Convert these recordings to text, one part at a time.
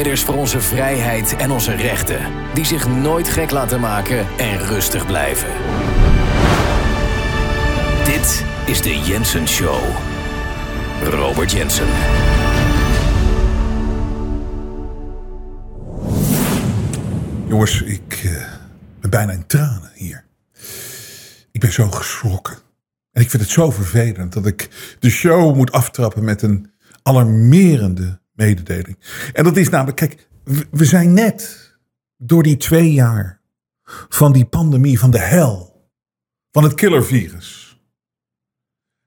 strijders voor onze vrijheid en onze rechten, die zich nooit gek laten maken en rustig blijven. Dit is de Jensen Show. Robert Jensen. Jongens, ik eh, ben bijna in tranen hier. Ik ben zo geschrokken. En ik vind het zo vervelend dat ik de show moet aftrappen met een alarmerende mededeling. En dat is namelijk, kijk, we- zijn net door die twee jaar van die pandemie, van de hel, van het killervirus.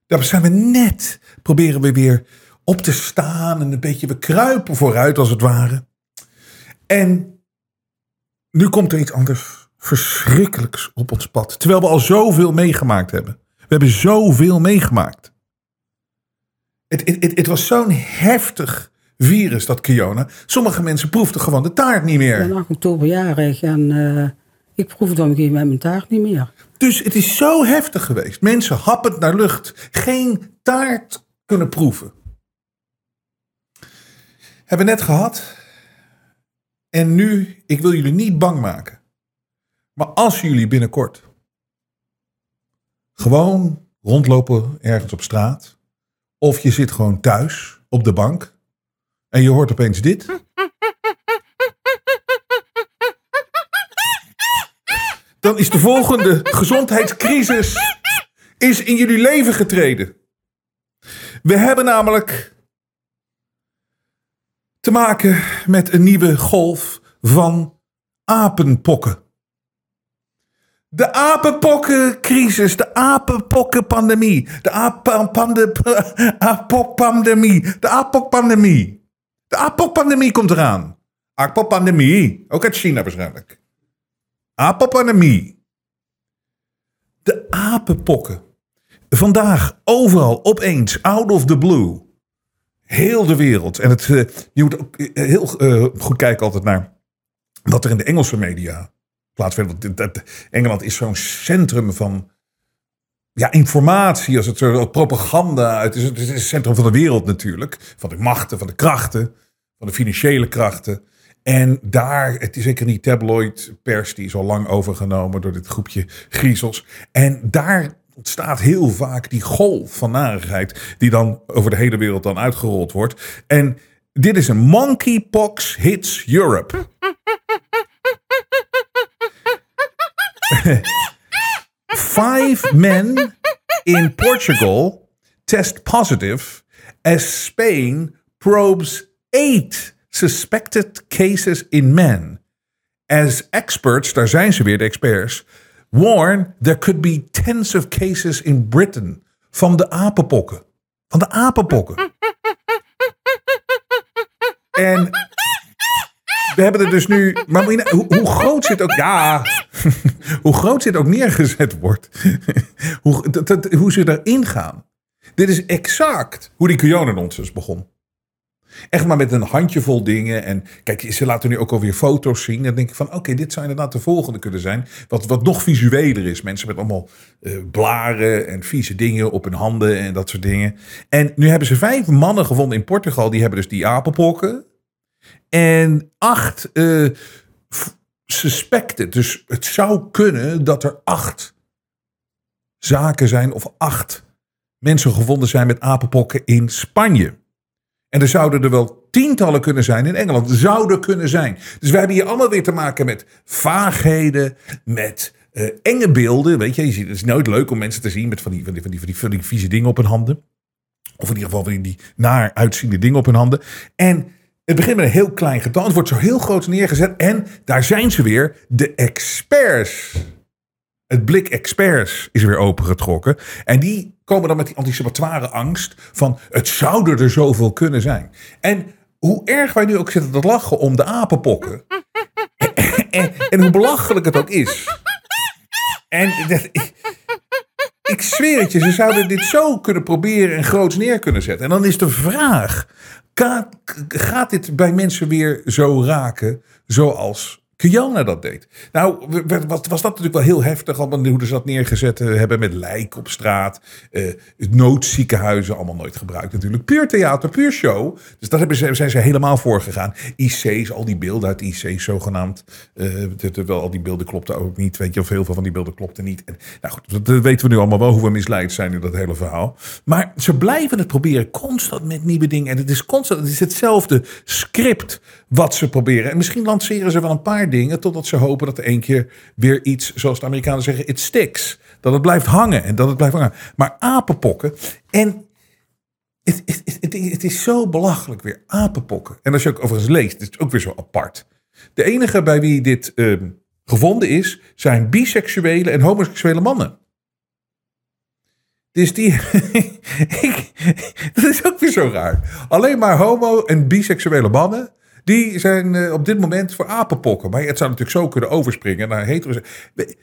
Daar zijn we net, proberen we weer op te staan en een beetje, we kruipen vooruit als het ware. En nu komt er iets anders verschrikkelijks op ons pad. Terwijl we al zoveel meegemaakt hebben. We hebben zoveel meegemaakt. Het, het, het was zo'n heftig virus, dat Kiona. Sommige mensen proefden gewoon de taart niet Ik meer. ben 8 oktober jarig en eh, ik proefde op een gegeven moment mijn taart niet meer. Dus het is zo heftig geweest. Mensen happend naar lucht. Geen taart kunnen proeven. Hebben we net gehad. En nu, ik wil jullie niet bang maken. Maar als jullie binnenkort gewoon rondlopen ergens op straat. Of je zit gewoon thuis op de bank. En je hoort opeens dit. Dan is de volgende gezondheidscrisis is in jullie leven getreden. We hebben namelijk te maken met een nieuwe golf van apenpokken. De apenpokkencrisis, de apenpokkenpandemie, de apenpande- apenpandemie, de apenpandemie. De komt eraan. Apenpandemie, ook uit China waarschijnlijk. Apenpandemie. De apenpokken. Vandaag overal opeens, out of the blue. Heel de wereld. En het, eh, je moet ook eh, heel eh, goed kijken altijd naar wat er in de Engelse media plaatsvindt. Want Engeland is zo'n centrum van ja, informatie, als het zo propaganda. Het is, het is het centrum van de wereld natuurlijk. Van de machten, van de krachten, van de financiële krachten. En daar, het is zeker niet tabloid pers, die is al lang overgenomen door dit groepje griezels. En daar ontstaat heel vaak die golf van narigheid, die dan over de hele wereld dan uitgerold wordt. En dit is een Monkeypox Hits Europe. Five men in Portugal test positive as Spain probes eight suspected cases in men. As experts, daar zijn ze weer, de experts, warn there could be tens of cases in Britain van de apenpokken. Van de apenpokken. En we hebben er dus nu. Maar nou- hoe, hoe groot zit ook. Ja. hoe groot zit ook neergezet wordt. hoe, dat, hoe ze erin gaan. Dit is exact hoe die Kionenonsens begon. Echt maar met een handjevol dingen. En kijk, ze laten nu ook alweer foto's zien. Dan denk ik van, oké, dit zou inderdaad de volgende kunnen zijn. Wat, wat nog visueler is. Mensen met allemaal eh, blaren en vieze dingen op hun handen en dat soort dingen. En nu hebben ze vijf mannen gevonden in Portugal. Die hebben dus die apenpokken. En acht f- suspecten. Dus het zou kunnen dat er acht zaken zijn of acht mensen gevonden zijn met apenpokken in Spanje. En er zouden er wel tientallen kunnen zijn in Engeland. Zouden kunnen zijn. Dus we hebben hier allemaal weer te maken met vaagheden, met eh, enge beelden. Weet je, het is nooit leuk om mensen te zien met van die, van die, van die, van die, van die vieze dingen op hun handen. Of in ieder geval van die, die naar uitziende dingen op hun handen. En het begint met een heel klein getal. Het wordt zo heel groot neergezet. En daar zijn ze weer, de experts. Het blik experts is weer opengetrokken. En die komen dan met die anticipatoire angst van het zouden er zoveel kunnen zijn. En hoe erg wij nu ook zitten te lachen om de apenpokken. en, en hoe belachelijk het ook is. En ik, ik zweer het je, ze zouden dit zo kunnen proberen en groots neer kunnen zetten. En dan is de vraag, gaat, gaat dit bij mensen weer zo raken zoals Kiana dat deed. Nou, was, was dat natuurlijk wel heel heftig, allemaal hoe ze dat neergezet eh, hebben met lijk op straat. Uh, noodziekenhuizen, allemaal nooit gebruikt natuurlijk. Puur theater, puur show. Dus daar hebben ze, zijn ze helemaal voor gegaan. IC's, al die beelden uit IC's zogenaamd. Uh, terwijl al die beelden klopten ook niet. Weet je, of heel veel van die beelden klopten niet. En, nou goed, dat weten we nu allemaal wel hoe we misleid zijn in dat hele verhaal. Maar ze blijven het proberen constant met nieuwe dingen. En het is constant, het is hetzelfde script wat ze proberen. En misschien lanceren ze wel een paar dingen totdat ze hopen dat er één keer weer iets, zoals de Amerikanen zeggen, it sticks. Dat het blijft hangen en dat het blijft hangen. Maar apenpokken en het, het, het, het is zo belachelijk weer, apenpokken. En als je ook overigens leest, het is ook weer zo apart. De enige bij wie dit uh, gevonden is, zijn biseksuele en homoseksuele mannen. Dus die. dat is ook weer zo raar. Alleen maar homo- en biseksuele mannen. Die zijn uh, op dit moment voor apenpokken. Maar het zou natuurlijk zo kunnen overspringen naar hetero.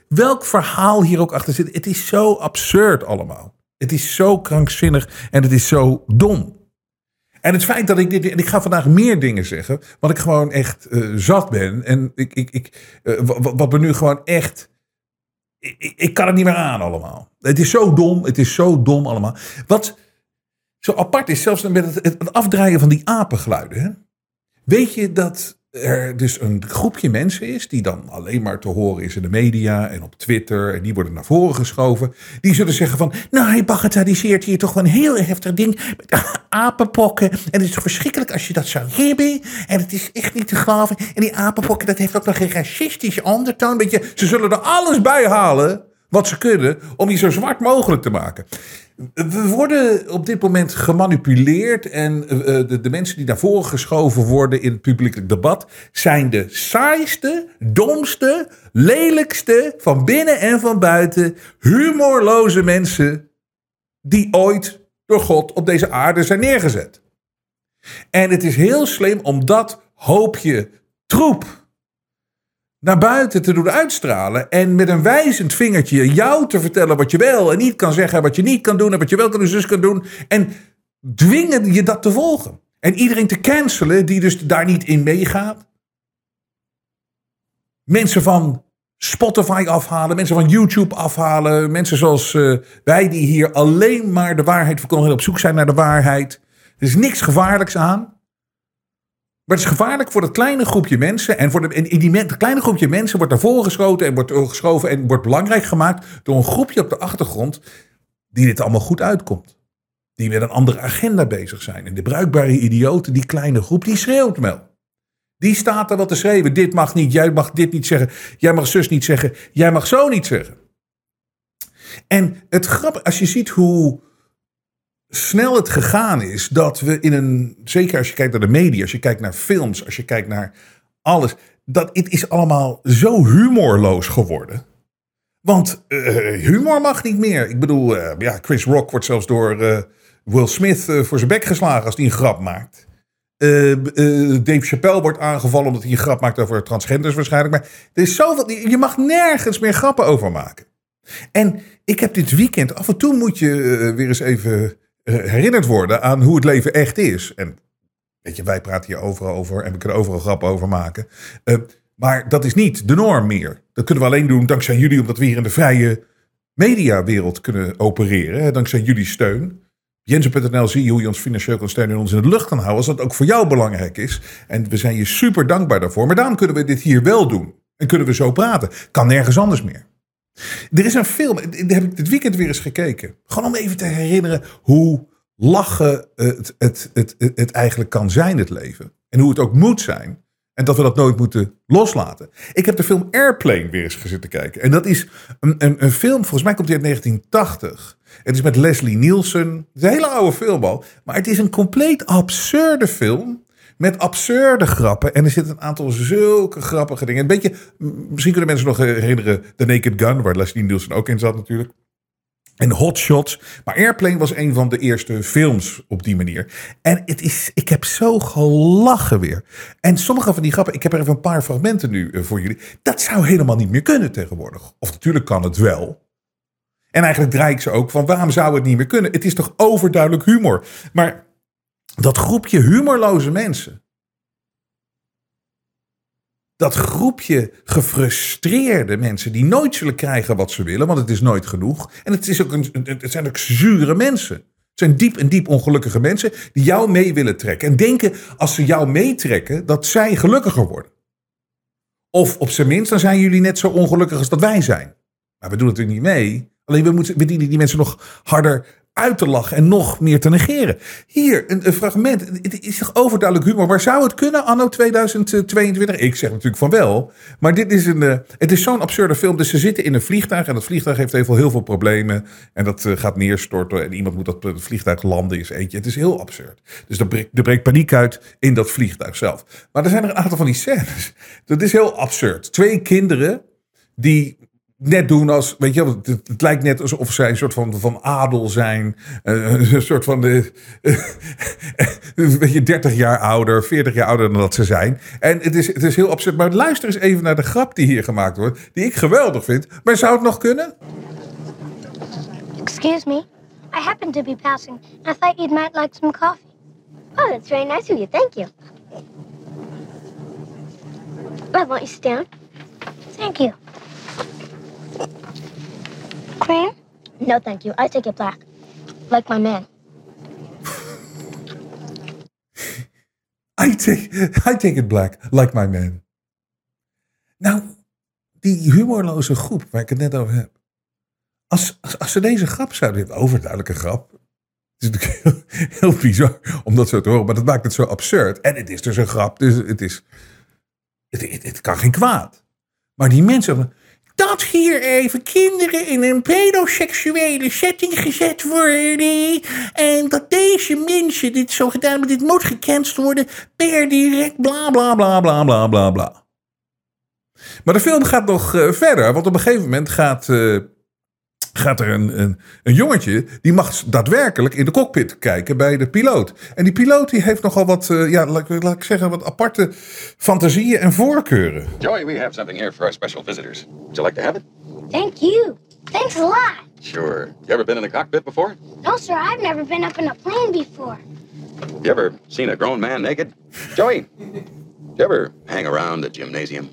Welk verhaal hier ook achter zit. Het is zo absurd allemaal. Het is zo krankzinnig en het is zo dom. En het feit dat ik dit. En ik ga vandaag meer dingen zeggen. Want ik gewoon echt uh, zat ben. En ik, ik, ik, wat, wat me nu gewoon echt. Ik, ik, kan het niet meer aan allemaal. Het is zo dom. Het is zo dom allemaal. Wat zo apart is, zelfs met het, het afdraaien van die apengeluiden. Hè? Weet je dat er dus een groepje mensen is die dan alleen maar te horen is in de media en op Twitter en die worden naar voren geschoven. Die zullen zeggen van, nou hij bagatelliseert hier toch wel een heel heftig ding met apenpokken. En het is verschrikkelijk als je dat zou hebben. En het is echt niet te geloven. En die apenpokken dat heeft ook nog een racistische ondertoon. Weet je, ze zullen er alles bij halen wat ze kunnen om je zo zwart mogelijk te maken. We worden op dit moment gemanipuleerd en de, de, mensen die naar voren geschoven worden in het publiek debat zijn de saaiste, domste, lelijkste van binnen en van buiten, humorloze mensen die ooit door God op deze aarde zijn neergezet. En het is heel slim om dat hoopje troep naar buiten te doen uitstralen. En met een wijzend vingertje jou te vertellen wat je wel en niet kan zeggen. Wat je niet kan doen en wat je wel kan doen, zus kan doen. En dwingen je dat te volgen. En iedereen te cancelen die dus daar niet in meegaat. Mensen van Spotify afhalen, mensen van YouTube afhalen. Mensen zoals uh, wij die hier alleen maar de waarheid verkondigen op zoek zijn naar de waarheid. Er is niks gevaarlijks aan. Maar het is gevaarlijk voor dat kleine groepje mensen. En, voor de, en die kleine groepje mensen wordt naar voren geschoten en wordt geschoven en wordt belangrijk gemaakt door een groepje op de achtergrond die dit allemaal goed uitkomt. Die met een andere agenda bezig zijn. En de bruikbare idioten, die kleine groep, die schreeuwt wel. Die staat er wat te schreeuwen. Dit mag niet, jij mag dit niet zeggen. Jij mag zus niet zeggen. Jij mag zo niet zeggen. En het grappige, als je ziet hoe snel het gegaan is dat we in een, zeker als je kijkt naar de media, als je kijkt naar films, als je kijkt naar alles, dat het is allemaal zo humorloos geworden. Want uh, humor mag niet meer. Ik bedoel, uh, ja, Chris Rock wordt zelfs door uh, Will Smith voor zijn bek geslagen als hij een grap maakt. Dave Chappelle wordt aangevallen omdat hij een grap maakt over transgenders waarschijnlijk. Maar er is zoveel, je mag nergens meer grappen over maken. En ik heb dit weekend, af en toe moet je weer eens even herinnerd worden aan hoe het leven echt is. En weet je, wij praten hier overal over en we kunnen overal grappen over maken. Uh, maar dat is niet de norm meer. Dat kunnen we alleen doen dankzij jullie, omdat we hier in de vrije mediawereld kunnen opereren. Hè, dankzij jullie steun. Jensen.nl zie je hoe je ons financieel kan steunen en ons in de lucht kan houden. Als dat ook voor jou belangrijk is. En we zijn je super dankbaar daarvoor. Maar daarom kunnen we dit hier wel doen. En kunnen we zo praten. Kan nergens anders meer. Er is een film, die heb ik dit weekend weer eens gekeken. Gewoon om even te herinneren hoe lachen het, het, het, het, eigenlijk kan zijn, het leven. En hoe het ook moet zijn. En dat we dat nooit moeten loslaten. Ik heb de film Airplane weer eens gezeten kijken. En dat is een, een, een film, volgens mij komt die uit 1980. Het is met Leslie Nielsen. Het is een hele oude film al. Maar het is een compleet absurde film. Met absurde grappen. En er zitten een aantal zulke grappige dingen. Een beetje, misschien kunnen mensen nog herinneren The Naked Gun, waar Leslie Nielsen ook in zat natuurlijk. En Hot Shots. Maar Airplane was een van de eerste films op die manier. En het is, ik heb zo gelachen weer. En sommige van die grappen, ik heb er even een paar fragmenten nu eh, voor jullie. Dat zou helemaal niet meer kunnen tegenwoordig. Of natuurlijk kan het wel. En eigenlijk draai ik ze ook van waarom zou het niet meer kunnen? Het is toch overduidelijk humor. Maar dat groepje humorloze mensen. Dat groepje gefrustreerde mensen die nooit zullen krijgen wat ze willen, want het is nooit genoeg. En het, is ook een, het zijn ook zure mensen. Het zijn diep en diep ongelukkige mensen die jou mee willen trekken. En denken als ze jou meetrekken dat zij gelukkiger worden. Of op zijn minst, dan zijn jullie net zo ongelukkig als dat wij zijn. Maar we doen het natuurlijk niet mee. Alleen we, moeten, we dienen die mensen nog harder uit te lachen en nog meer te negeren. Hier, een, fragment. Het is toch overduidelijk humor. Maar zou het kunnen anno 2022? Ik zeg natuurlijk van wel. Maar dit is een, uh, het is zo'n absurde film. Dus ze zitten in een vliegtuig en dat vliegtuig heeft veel, heel veel problemen. En dat uh, gaat neerstorten en iemand moet dat uh, vliegtuig landen is eentje. Het is heel absurd. Dus er breekt, er breekt paniek uit in dat vliegtuig zelf. Maar er zijn er een aantal van die scènes. Dat is heel absurd. Twee kinderen die net doen als, weet je, het, het, lijkt net alsof zij een soort van, van adel zijn. Uh, een soort van, de, uh, weet je, 30 jaar ouder, 40 jaar ouder dan dat ze zijn. En het is, het is heel absurd. Maar luister eens even naar de grap die hier gemaakt wordt, die ik geweldig vind. Maar zou het nog kunnen? Excuse me, I happen to be passing. I thought you might like some coffee. Oh, that's very nice of you. Thank you. I want you sit down. Thank you. Cream? No, thank you. I take it black. Like my man. I take, I take it black, like my man. Nou, die humorloze groep waar ik het net over heb. Als, als, als ze deze grap zouden hebben, overduidelijke grap. Het is natuurlijk heel, heel bizar om dat zo te horen, maar dat maakt het zo absurd. En het is dus een grap, dus het is. Het, het, het kan geen kwaad. Maar die mensen dat hier even kinderen in een pedoseksuele setting gezet worden. En dat deze mensen dit zo gedaan hebben, dit moet gecanceld worden per direct bla bla bla bla bla bla bla. Maar de film gaat nog uh, verder, want op een gegeven moment gaat, uh, gaat er een, een, een, jongetje, die mag daadwerkelijk in de cockpit kijken bij de piloot. En die piloot die heeft nogal wat, uh, ja, laat, laat, ik zeggen, wat aparte fantasieën en voorkeuren. Joey, we have something here for our special visitors. Would you like to have it? Thank you. Thanks a lot. Sure. You ever been in a cockpit before? No, sir, I've never been up in a plane before. You ever seen a grown man naked? Joey, you ever hang around a gymnasium?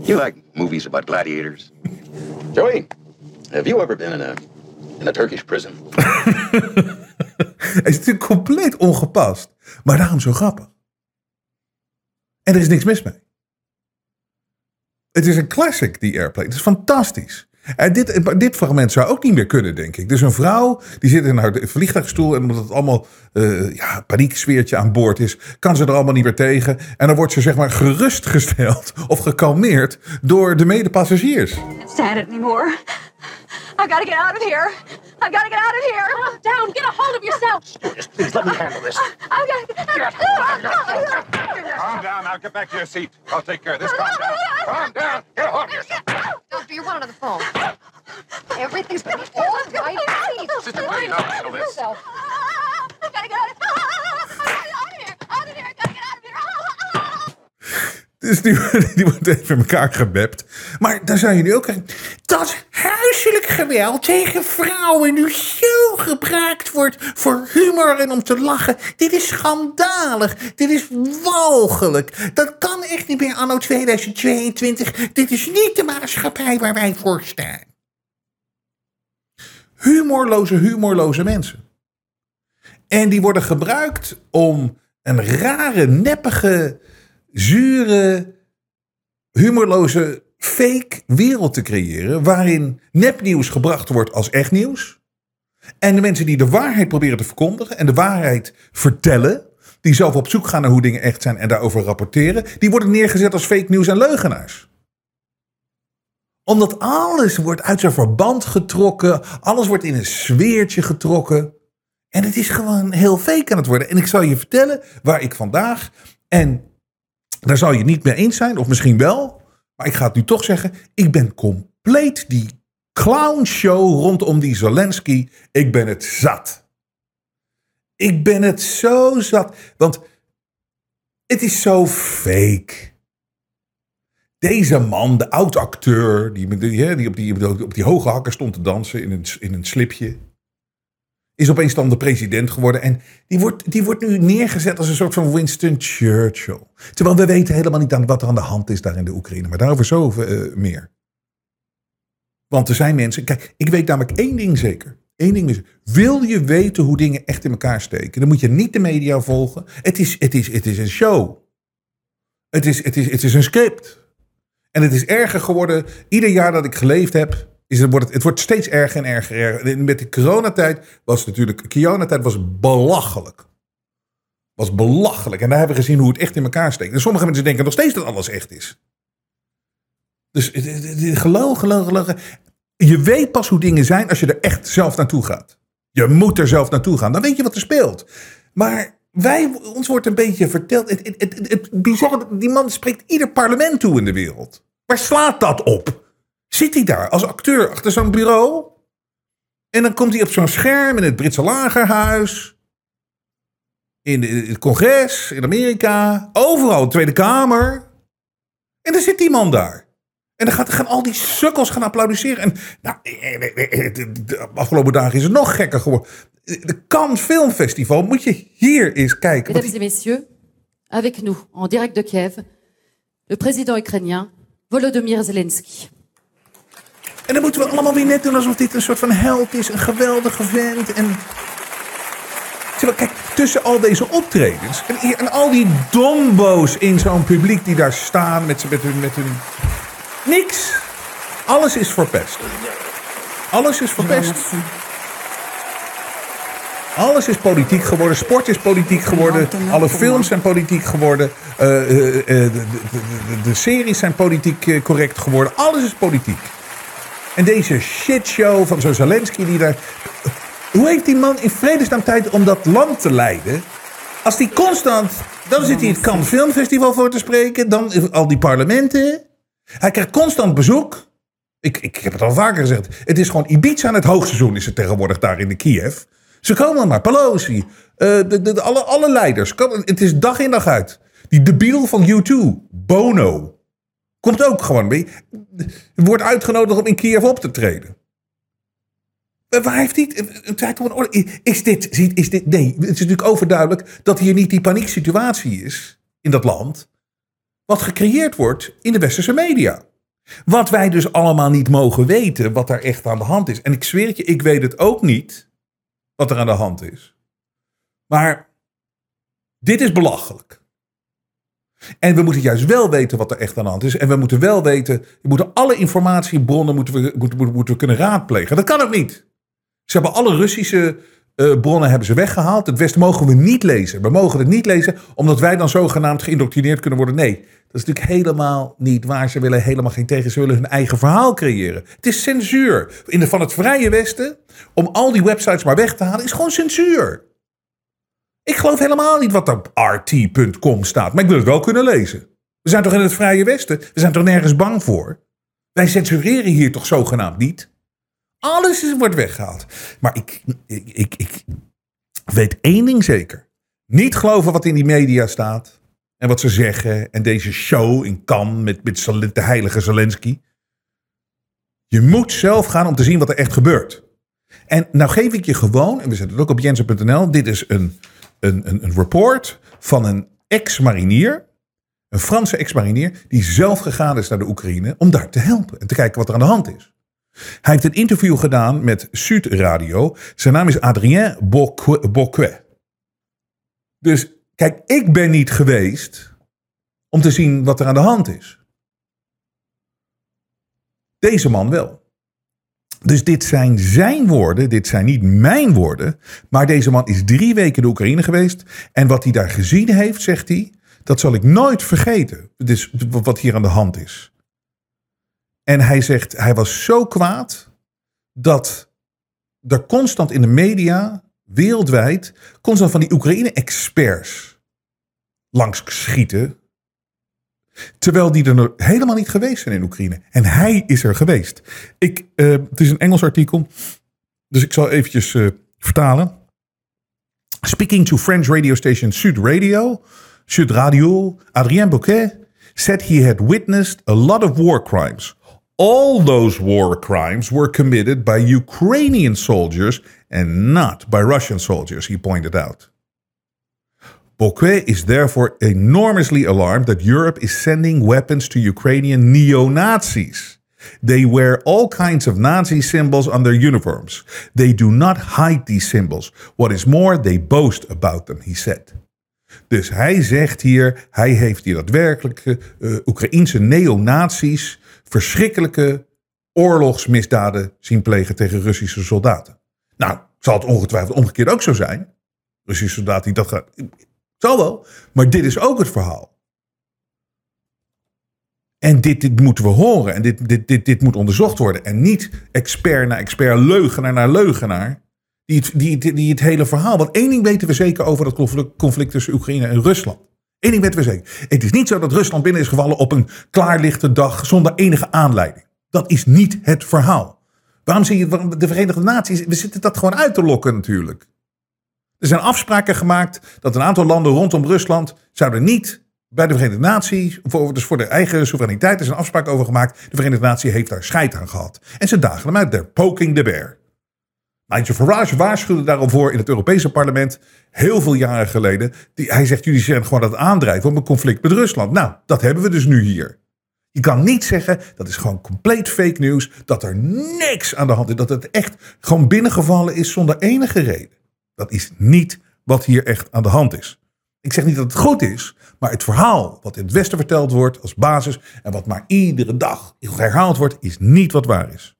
You like movies about gladiators? Joey, have you ever been in a, in a Turkish prison? Hij is natuurlijk compleet ongepast. Maar daarom zo grappig. En er is niks mis mee. Het is een classic, die Airplane. Het is fantastisch. En dit, dit fragment zou ook niet meer kunnen, denk ik. Dus een vrouw die zit in haar vliegtuigstoel. En omdat het allemaal uh, ja, panieksfeertje aan boord is, kan ze er allemaal niet meer tegen. En dan wordt ze zeg maar gerustgesteld of gekalmeerd door de medepassagiers. stand it anymore. I've got to get out of here. I've got to get out of here. Calm down. Get a hold of yourself. Please let me handle this. I've got to get Calm down. Now get back to your seat. I'll take care of this. Calm down. Calm down. Get a hold of yourself. Doctor, you're one on the phone. Everything's gonna be all right. Please, Sister, mind please, I'll handle this. yourself. I've got to get out of here. Dus die, die wordt even in elkaar gebept. Maar daar je nu ook. Dat huiselijk geweld tegen vrouwen nu zo gebruikt wordt voor humor en om te lachen. Dit is schandalig. Dit is walgelijk. Dat kan echt niet meer anno 2022. Dit is niet de maatschappij waar wij voor staan. Humorloze, humorloze mensen. En die worden gebruikt om een rare, neppige zure, humorloze, fake wereld te creëren. waarin nepnieuws gebracht wordt als echt nieuws. En de mensen die de waarheid proberen te verkondigen en de waarheid vertellen. die zelf op zoek gaan naar hoe dingen echt zijn en daarover rapporteren. die worden neergezet als fake nieuws en leugenaars omdat alles wordt uit zijn verband getrokken. Alles wordt in een sfeertje getrokken. En het is gewoon heel fake aan het worden. En ik zal je vertellen waar ik vandaag. En daar zal je niet mee eens zijn, of misschien wel. Maar ik ga het nu toch zeggen. Ik ben compleet die clownshow rondom die Zelensky. Ik ben het zat. Ik ben het zo zat. Want het is zo fake. Deze man, de oud-acteur, die, die, op die op die hoge hakken stond te dansen in een, in een slipje, is opeens dan de president geworden. En die wordt, die wordt nu neergezet als een soort van Winston Churchill. Terwijl we weten helemaal niet aan wat er aan de hand is daar in de Oekraïne. Maar daarover zo eh, meer. Want er zijn mensen. Kijk, ik weet namelijk één ding zeker. Eén ding is. Wil je weten hoe dingen echt in elkaar steken? Dan moet je niet de media volgen. Het is, het is, het is een show. Het is, het, is, het is een script. En het is erger geworden. Ieder jaar dat ik geleefd heb, is het, wordt het, het wordt steeds erger en erger. Met de coronatijd was natuurlijk. Coronatijd was belachelijk. Was belachelijk. En daar hebben we gezien hoe het echt in elkaar steekt. En sommige mensen denken nog steeds dat alles echt is. Dus geloof, geloof, geloof. Je weet pas hoe dingen zijn als je er echt zelf naartoe gaat. Je moet er zelf naartoe gaan. Dan weet je wat er speelt. Maar wij, ons wordt een beetje verteld. Het, het, die man spreekt ieder parlement toe in de wereld. Waar slaat dat op? Zit hij daar als acteur achter zo'n bureau? En dan komt hij op zo'n scherm in het Britse lagerhuis. In, de- het congres, in Amerika. Overal, de Tweede Kamer. En dan zit die man daar. En dan gaat, gaan al die sukkels gaan applaudisseren. En nou, eh, eh, eh, de, de afgelopen dagen is het nog gekker geworden. De Cannes Filmfestival moet je hier eens kijken. Mesdames et messieurs, avec nous, en direct de Kiev, le président ukrainien Volodymyr Zelensky. En dan moeten we allemaal weer net doen alsof dit een soort van held is. Een geweldige vent. En... Terwijl, kijk, tussen al deze optredens... En, en al die dombo's in zo'n publiek die daar staan met, met, hun, met hun... Niks. Alles is verpest. Alles is verpest. Alles is politiek geworden. Sport is politiek geworden. Alle films zijn politiek geworden. eh, eh, eh, de, de, de, de series zijn politiek correct geworden. Alles is politiek. En deze shitshow van zo'n Zelensky die daar... Hoe heeft die man in vredesnaam tijd om dat land te leiden? Als die constant... Dan zit hij het Cannes Filmfestival voor te spreken. Dan al die parlementen. Hij krijgt constant bezoek. Ik, ik heb het al vaker gezegd. Het is gewoon Ibiza aan het hoogseizoen is het tegenwoordig daar in de Kiev. Ze komen maar. Pelosi. eh, de, de, alle, alle leiders. Het is dag in dag uit. Die debiel van U2. Bono. Komt ook gewoon. mee. Wordt uitgenodigd om in Kiev op te treden. Eh, Waar heeft hij een tijd een orde? Is dit, is dit. Nee, het is natuurlijk overduidelijk dat hier niet die panieksituatie is in dat land. Wat gecreëerd wordt in de westerse media. Wat wij dus allemaal niet mogen weten, wat daar echt aan de hand is. En ik zweer het je, ik weet het ook niet wat er aan de hand is. Maar dit is belachelijk. En we moeten juist wel weten wat er echt aan de hand is. En we moeten wel weten, we moeten alle informatiebronnen moeten we, moeten, moeten, kunnen raadplegen. Dat kan ook niet. Ze hebben alle Russische eh, bronnen hebben ze weggehaald. Het Westen mogen we niet lezen. We mogen het niet lezen, omdat wij dan zogenaamd geïndoctrineerd kunnen worden. Nee, dat is natuurlijk helemaal niet waar. Ze willen helemaal geen tegen. Ze willen hun eigen verhaal creëren. Het is censuur. In de, van het Vrije Westen, om al die websites maar weg te halen, is gewoon censuur. Ik geloof helemaal niet wat op rt.com staat, maar ik wil het wel kunnen lezen. We zijn toch in het Vrije Westen? We zijn toch nergens bang voor? Wij censureren hier toch zogenaamd niet? Alles wordt weggehaald. Maar ik, ik, ik, ik weet één ding zeker. Niet geloven wat in die media staat. En wat ze zeggen. En deze show in Cannes met, met de heilige Zelensky. Je moet zelf gaan om te zien wat er echt gebeurt. En nou geef ik je gewoon, en we zetten het ook op jensen.nl. Dit is een, een, een, een report van een ex-marinier. Een Franse ex-marinier die zelf gegaan is naar de Oekraïne om daar te helpen. En te kijken wat er aan de hand is. Hij heeft een interview gedaan met Sud Radio. Zijn naam is Adrien Boquet. Dus kijk, ik ben niet geweest om te zien wat er aan de hand is. Deze man wel. Dus dit zijn zijn woorden, dit zijn niet mijn woorden. Maar deze man is drie weken in de Oekraïne geweest. En wat hij daar gezien heeft, zegt hij, dat zal ik nooit vergeten. Dus wat hier aan de hand is. En hij zegt, hij was zo kwaad dat er constant in de media, wereldwijd, constant van die Oekraïne-experts langs schieten. Terwijl die er helemaal niet geweest zijn in Oekraïne. En hij is er geweest. Ik, eh, het is een Engels artikel, dus ik zal eventjes eh, vertalen. Speaking to French radio station Sud Radio, Sud Radio, Adrien Bouquet said he had witnessed a lot of war crimes. All those war crimes were committed by Ukrainian soldiers and not by Russian soldiers, he pointed out. Bouquet is therefore enormously alarmed that Europe is sending weapons to Ukrainian neo Nazis. They wear all kinds of Nazi symbols on their uniforms. They do not hide these symbols. What is more, they boast about them, he said. Dus hij zegt hier, hij heeft hier daadwerkelijke uh, Oekraïense neonazies verschrikkelijke oorlogsmisdaden zien plegen tegen Russische soldaten. Nou, zal het ongetwijfeld omgekeerd ook zo zijn. Russische soldaten die dat gaan. Zal wel, maar dit is ook het verhaal. En dit, dit moeten we horen en dit, dit, dit, dit moet onderzocht worden. En niet expert na expert, leugenaar naar leugenaar, die het, die, die, het hele verhaal. Want één ding weten we zeker over dat conflict, conflict tussen Oekraïne en Rusland. Eén ding weten we zeker. Het is niet zo dat Rusland binnen is gevallen op een klaarlichte dag zonder enige aanleiding. Dat is niet het verhaal. Waarom zie je de Verenigde Naties? We zitten dat gewoon uit te lokken natuurlijk. Er zijn afspraken gemaakt dat een aantal landen rondom Rusland zouden niet bij de Verenigde Naties, voor, dus voor de eigen soevereiniteit, is een afspraak over gemaakt. De Verenigde Naties heeft daar scheid aan gehad. En ze dagen hem uit. They're poking the bear. Nigel Farage waarschuwde daarom voor in het Europese parlement heel veel jaren geleden. Die, hij zegt, jullie zeggen gewoon dat aandrijven op een conflict met Rusland. Nou, dat hebben we dus nu hier. Je kan niet zeggen, dat is gewoon compleet fake news, dat er niks aan de hand is. Dat het echt gewoon binnengevallen is zonder enige reden. Dat is niet wat hier echt aan de hand is. Ik zeg niet dat het goed is, maar het verhaal wat in het Westen verteld wordt als basis en wat maar iedere dag herhaald wordt, is niet wat waar is.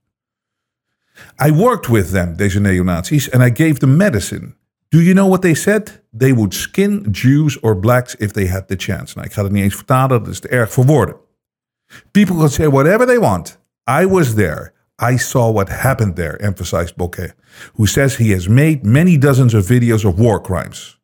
I worked with them, deze neonazis, and I gave them medicine. Do you know what they said? They would skin Jews or blacks if they had the chance. Nou, ik ga het niet eens vertalen, dat is te erg voor woorden. People can say whatever they want. I was there. I saw what happened there, emphasized Bouquet, who says he has made many dozens of videos of war crimes.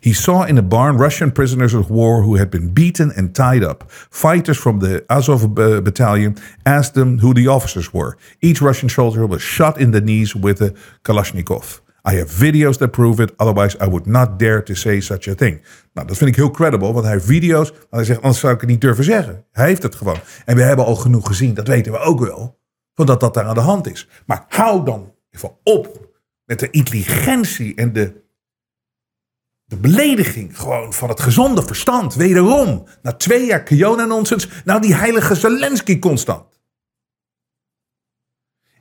He saw in a barn Russian prisoners of war who had been beaten and tied up. Fighters from the Azov uh, battalion asked them who the officers were. Each Russian soldier was shot in the knees with a Kalashnikov. I have videos that prove it, otherwise I would not dare to say such a thing. Nou, dat vind ik heel credible, want hij heeft video's. Maar hij zegt, anders zou ik het niet durven zeggen. Hij heeft het gewoon. En we hebben al genoeg gezien, dat weten we ook wel, van dat dat daar aan de hand is. Maar hou dan even op met de intelligentie en de de belediging gewoon van het gezonde verstand. Wederom, na twee jaar Kiona-nonsens, nou die heilige Zelensky constant.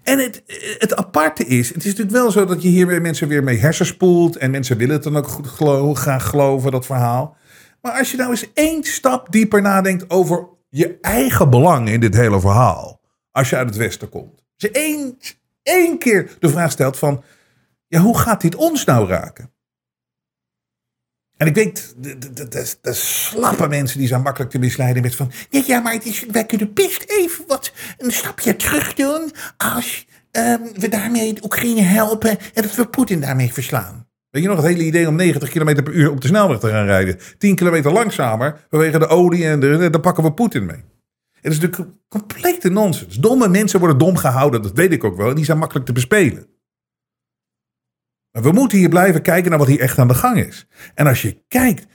En het, het aparte is, het is natuurlijk wel zo dat je hier mensen weer mee hersenspoelt. En mensen willen het dan ook goed graag geloven, dat verhaal. Maar als je nou eens één stap dieper nadenkt over je eigen belang in dit hele verhaal. Als je uit het Westen komt. Als je één, één keer de vraag stelt van, ja, hoe gaat dit ons nou raken? En ik weet, de, slappe mensen die zijn makkelijk te misleiden met van... Ja, ja maar het is, wij kunnen best even wat een stapje terug doen als um, we daarmee Oekraïne helpen en dat we Poetin daarmee verslaan. Weet je nog het hele idee om 90 km per uur op de snelweg te gaan rijden? 10 kilometer langzamer vanwege de olie en de, dan pakken we Poetin mee. Het is natuurlijk complete nonsens. Domme mensen worden dom gehouden, dat weet ik ook wel. Die zijn makkelijk te bespelen. Maar we moeten hier blijven kijken naar wat hier echt aan de gang is. En als je kijkt,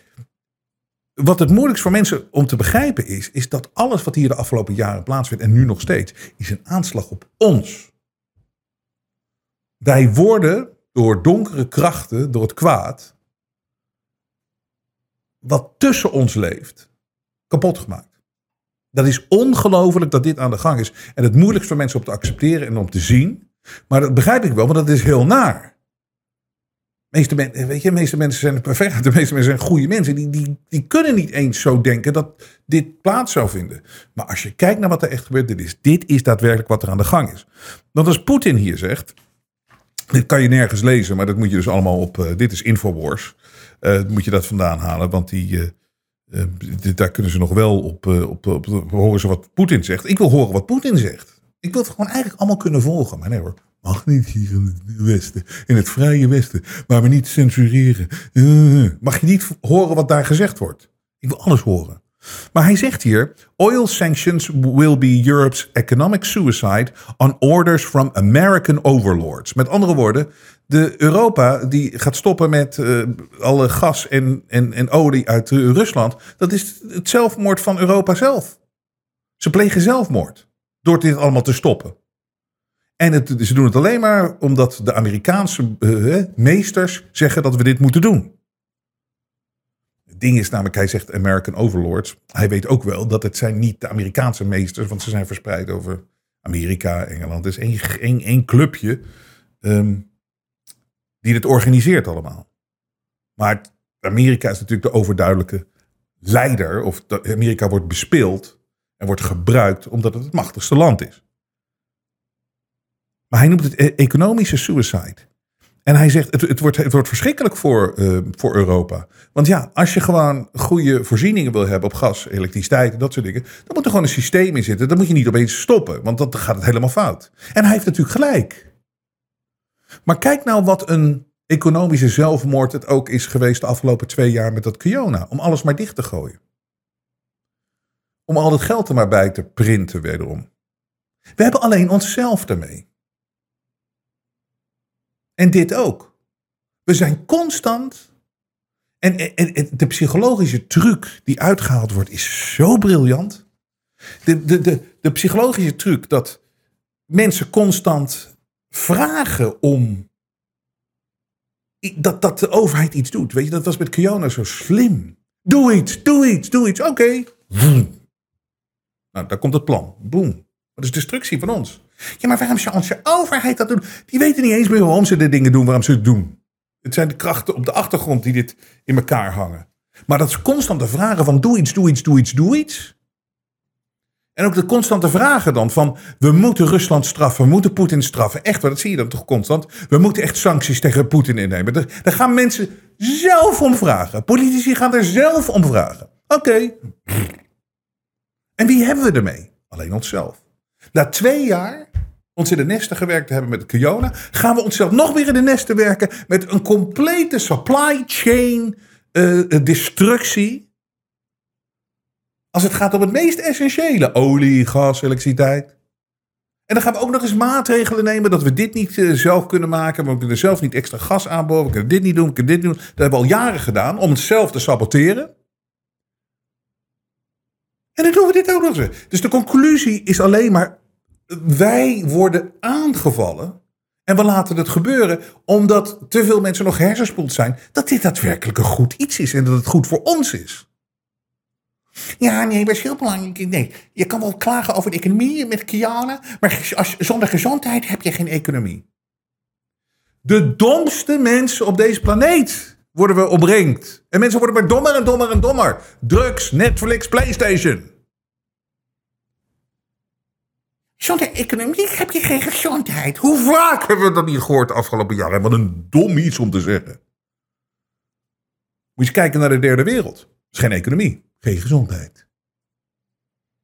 wat het moeilijkst voor mensen om te begrijpen is, is dat alles wat hier de afgelopen jaren plaatsvindt en nu nog steeds, is een aanslag op ons. Wij worden door donkere krachten, door het kwaad, wat tussen ons leeft, kapot gemaakt. Dat is ongelooflijk dat dit aan de gang is. En het moeilijkst voor mensen om te accepteren en om te zien. Maar dat begrijp ik wel, want dat is heel naar meeste, men, weet je, meeste mensen zijn perfect. De meeste mensen zijn goede mensen. Die, die, die kunnen niet eens zo denken dat dit plaats zou vinden. Maar als je kijkt naar wat er echt gebeurt, dit is, dit is daadwerkelijk wat er aan de gang is. Want als Poetin hier zegt. Dit kan je nergens lezen, maar dat moet je dus allemaal op. Uh, dit is Infowars. Uh, moet je dat vandaan halen, want die. Uh, daar kunnen ze nog wel op, op, op, op, horen ze wat Poetin zegt. Ik wil horen wat Poetin zegt. Ik wil het gewoon eigenlijk allemaal kunnen volgen. Maar nee hoor, Mag niet hier in het Westen, in het vrije Westen, maar we niet censureren. Uh, mag je niet horen wat daar gezegd wordt? Ik wil alles horen. Maar hij zegt hier: Oil sanctions will be Europe's economic suicide on orders from American overlords. Met andere woorden, de Europa die gaat stoppen met eh, alle gas en, en, en olie uit eh, Rusland. Dat is het zelfmoord van Europa zelf. Ze plegen zelfmoord door dit allemaal te stoppen. En het, ze doen het alleen maar omdat de Amerikaanse eh, meesters zeggen dat we dit moeten doen. Ding is namelijk, hij zegt American overlords. Hij weet ook wel dat het zijn niet de Amerikaanse meesters, want ze zijn verspreid over Amerika, Engeland. Het is één, één, clubje ehm, die dit organiseert allemaal. Maar Amerika is natuurlijk de overduidelijke leider, of Amerika wordt bespeeld en wordt gebruikt omdat het het machtigste land is. Maar hij noemt het e- economische suicide. En hij zegt, het, het, wordt, het wordt verschrikkelijk voor, eh, voor Europa. Want ja, als je gewoon goede voorzieningen wil hebben op gas, elektriciteit en dat soort dingen, dan moet er gewoon een systeem in zitten. Dan moet je niet opeens stoppen, want dan gaat het helemaal fout. En hij heeft natuurlijk gelijk. Maar kijk nou wat een economische zelfmoord het ook is geweest de afgelopen twee jaar met dat Kiona. Om alles maar dicht te gooien. Om al dat geld er maar bij te printen wederom. We hebben alleen onszelf ermee. En dit ook. We zijn constant. En, en, de psychologische truc die uitgehaald wordt is zo briljant. De, de, de, de psychologische truc dat mensen constant vragen om. Dat, dat de overheid iets doet. Weet je, dat was met Kiona zo slim. Doe iets, doe iets, doe iets. Oké. Vroom. Nou, daar komt het plan. Boom. Dat is destructie van ons. Ja, maar waarom zou onze overheid dat doen? Die weten niet eens meer waarom ze de dingen doen, waarom ze het doen. Het zijn de krachten op de achtergrond die dit in elkaar hangen. Maar dat is constante vragen van doe iets, doe iets, doe iets, doe iets. En ook de constante vragen dan van we moeten Rusland straffen, we moeten Poetin straffen. Echt, dat zie je dan toch constant. We moeten echt sancties tegen Poetin innemen. Daar gaan mensen zelf om vragen. Politici gaan er zelf om vragen. Oké. En wie hebben we ermee? Alleen onszelf. Na twee jaar ons in de nesten gewerkt te hebben met Kiona, gaan we onszelf nog weer in de nesten werken met een complete supply chain eh, eh, destructie. Als het gaat om het meest essentiële, olie, gas, elektriciteit. En dan gaan we ook nog eens maatregelen nemen dat we dit niet eh, zelf kunnen maken. We kunnen zelf niet extra gas aanboren. We kunnen dit niet doen, we kunnen dit doen. Dat hebben we al jaren gedaan om het zelf te saboteren. En dan doen we dit ook nog eens. Dus de conclusie is alleen maar: wij worden aangevallen. En we laten het gebeuren omdat te veel mensen nog hersenspoeld zijn. Dat dit daadwerkelijk een goed iets is en dat het goed voor ons is. Ja, nee, dat is heel belangrijk. Nee, je kan wel klagen over de economie met Kiana, maar als, zonder gezondheid heb je geen economie. De domste mensen op deze planeet worden we omringd. En mensen worden maar dommer en dommer en dommer. Drugs, Netflix, PlayStation. Zonder economie heb je geen gezondheid. Hoe vaak hebben we dat niet gehoord de afgelopen jaren? Wat een dom iets om te zeggen. Moet je eens kijken naar de derde wereld. Er is geen economie, geen gezondheid.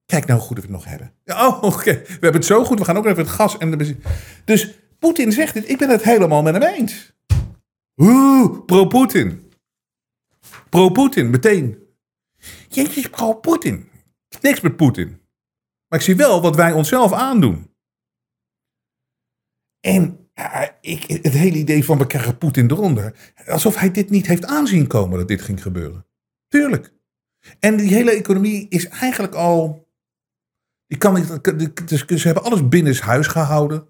Kijk nou hoe goed we het nog hebben. Ja, oh, oké. We hebben het zo goed. We gaan ook even het gas en de. Dus Poetin zegt dit. Ik ben het helemaal met hem eens. Oeh, pro-Poetin. Pro-Poetin, meteen. Jeetje, pro-Poetin. Niks met Poetin. Maar ik zie wel wat wij onszelf aandoen. En ja, ik, het hele idee van we krijgen Poetin eronder. Alsof hij dit niet heeft aanzien komen dat dit ging gebeuren. Tuurlijk. En die hele economie is eigenlijk al. Die kan dus ze hebben alles binnenshuis gehouden.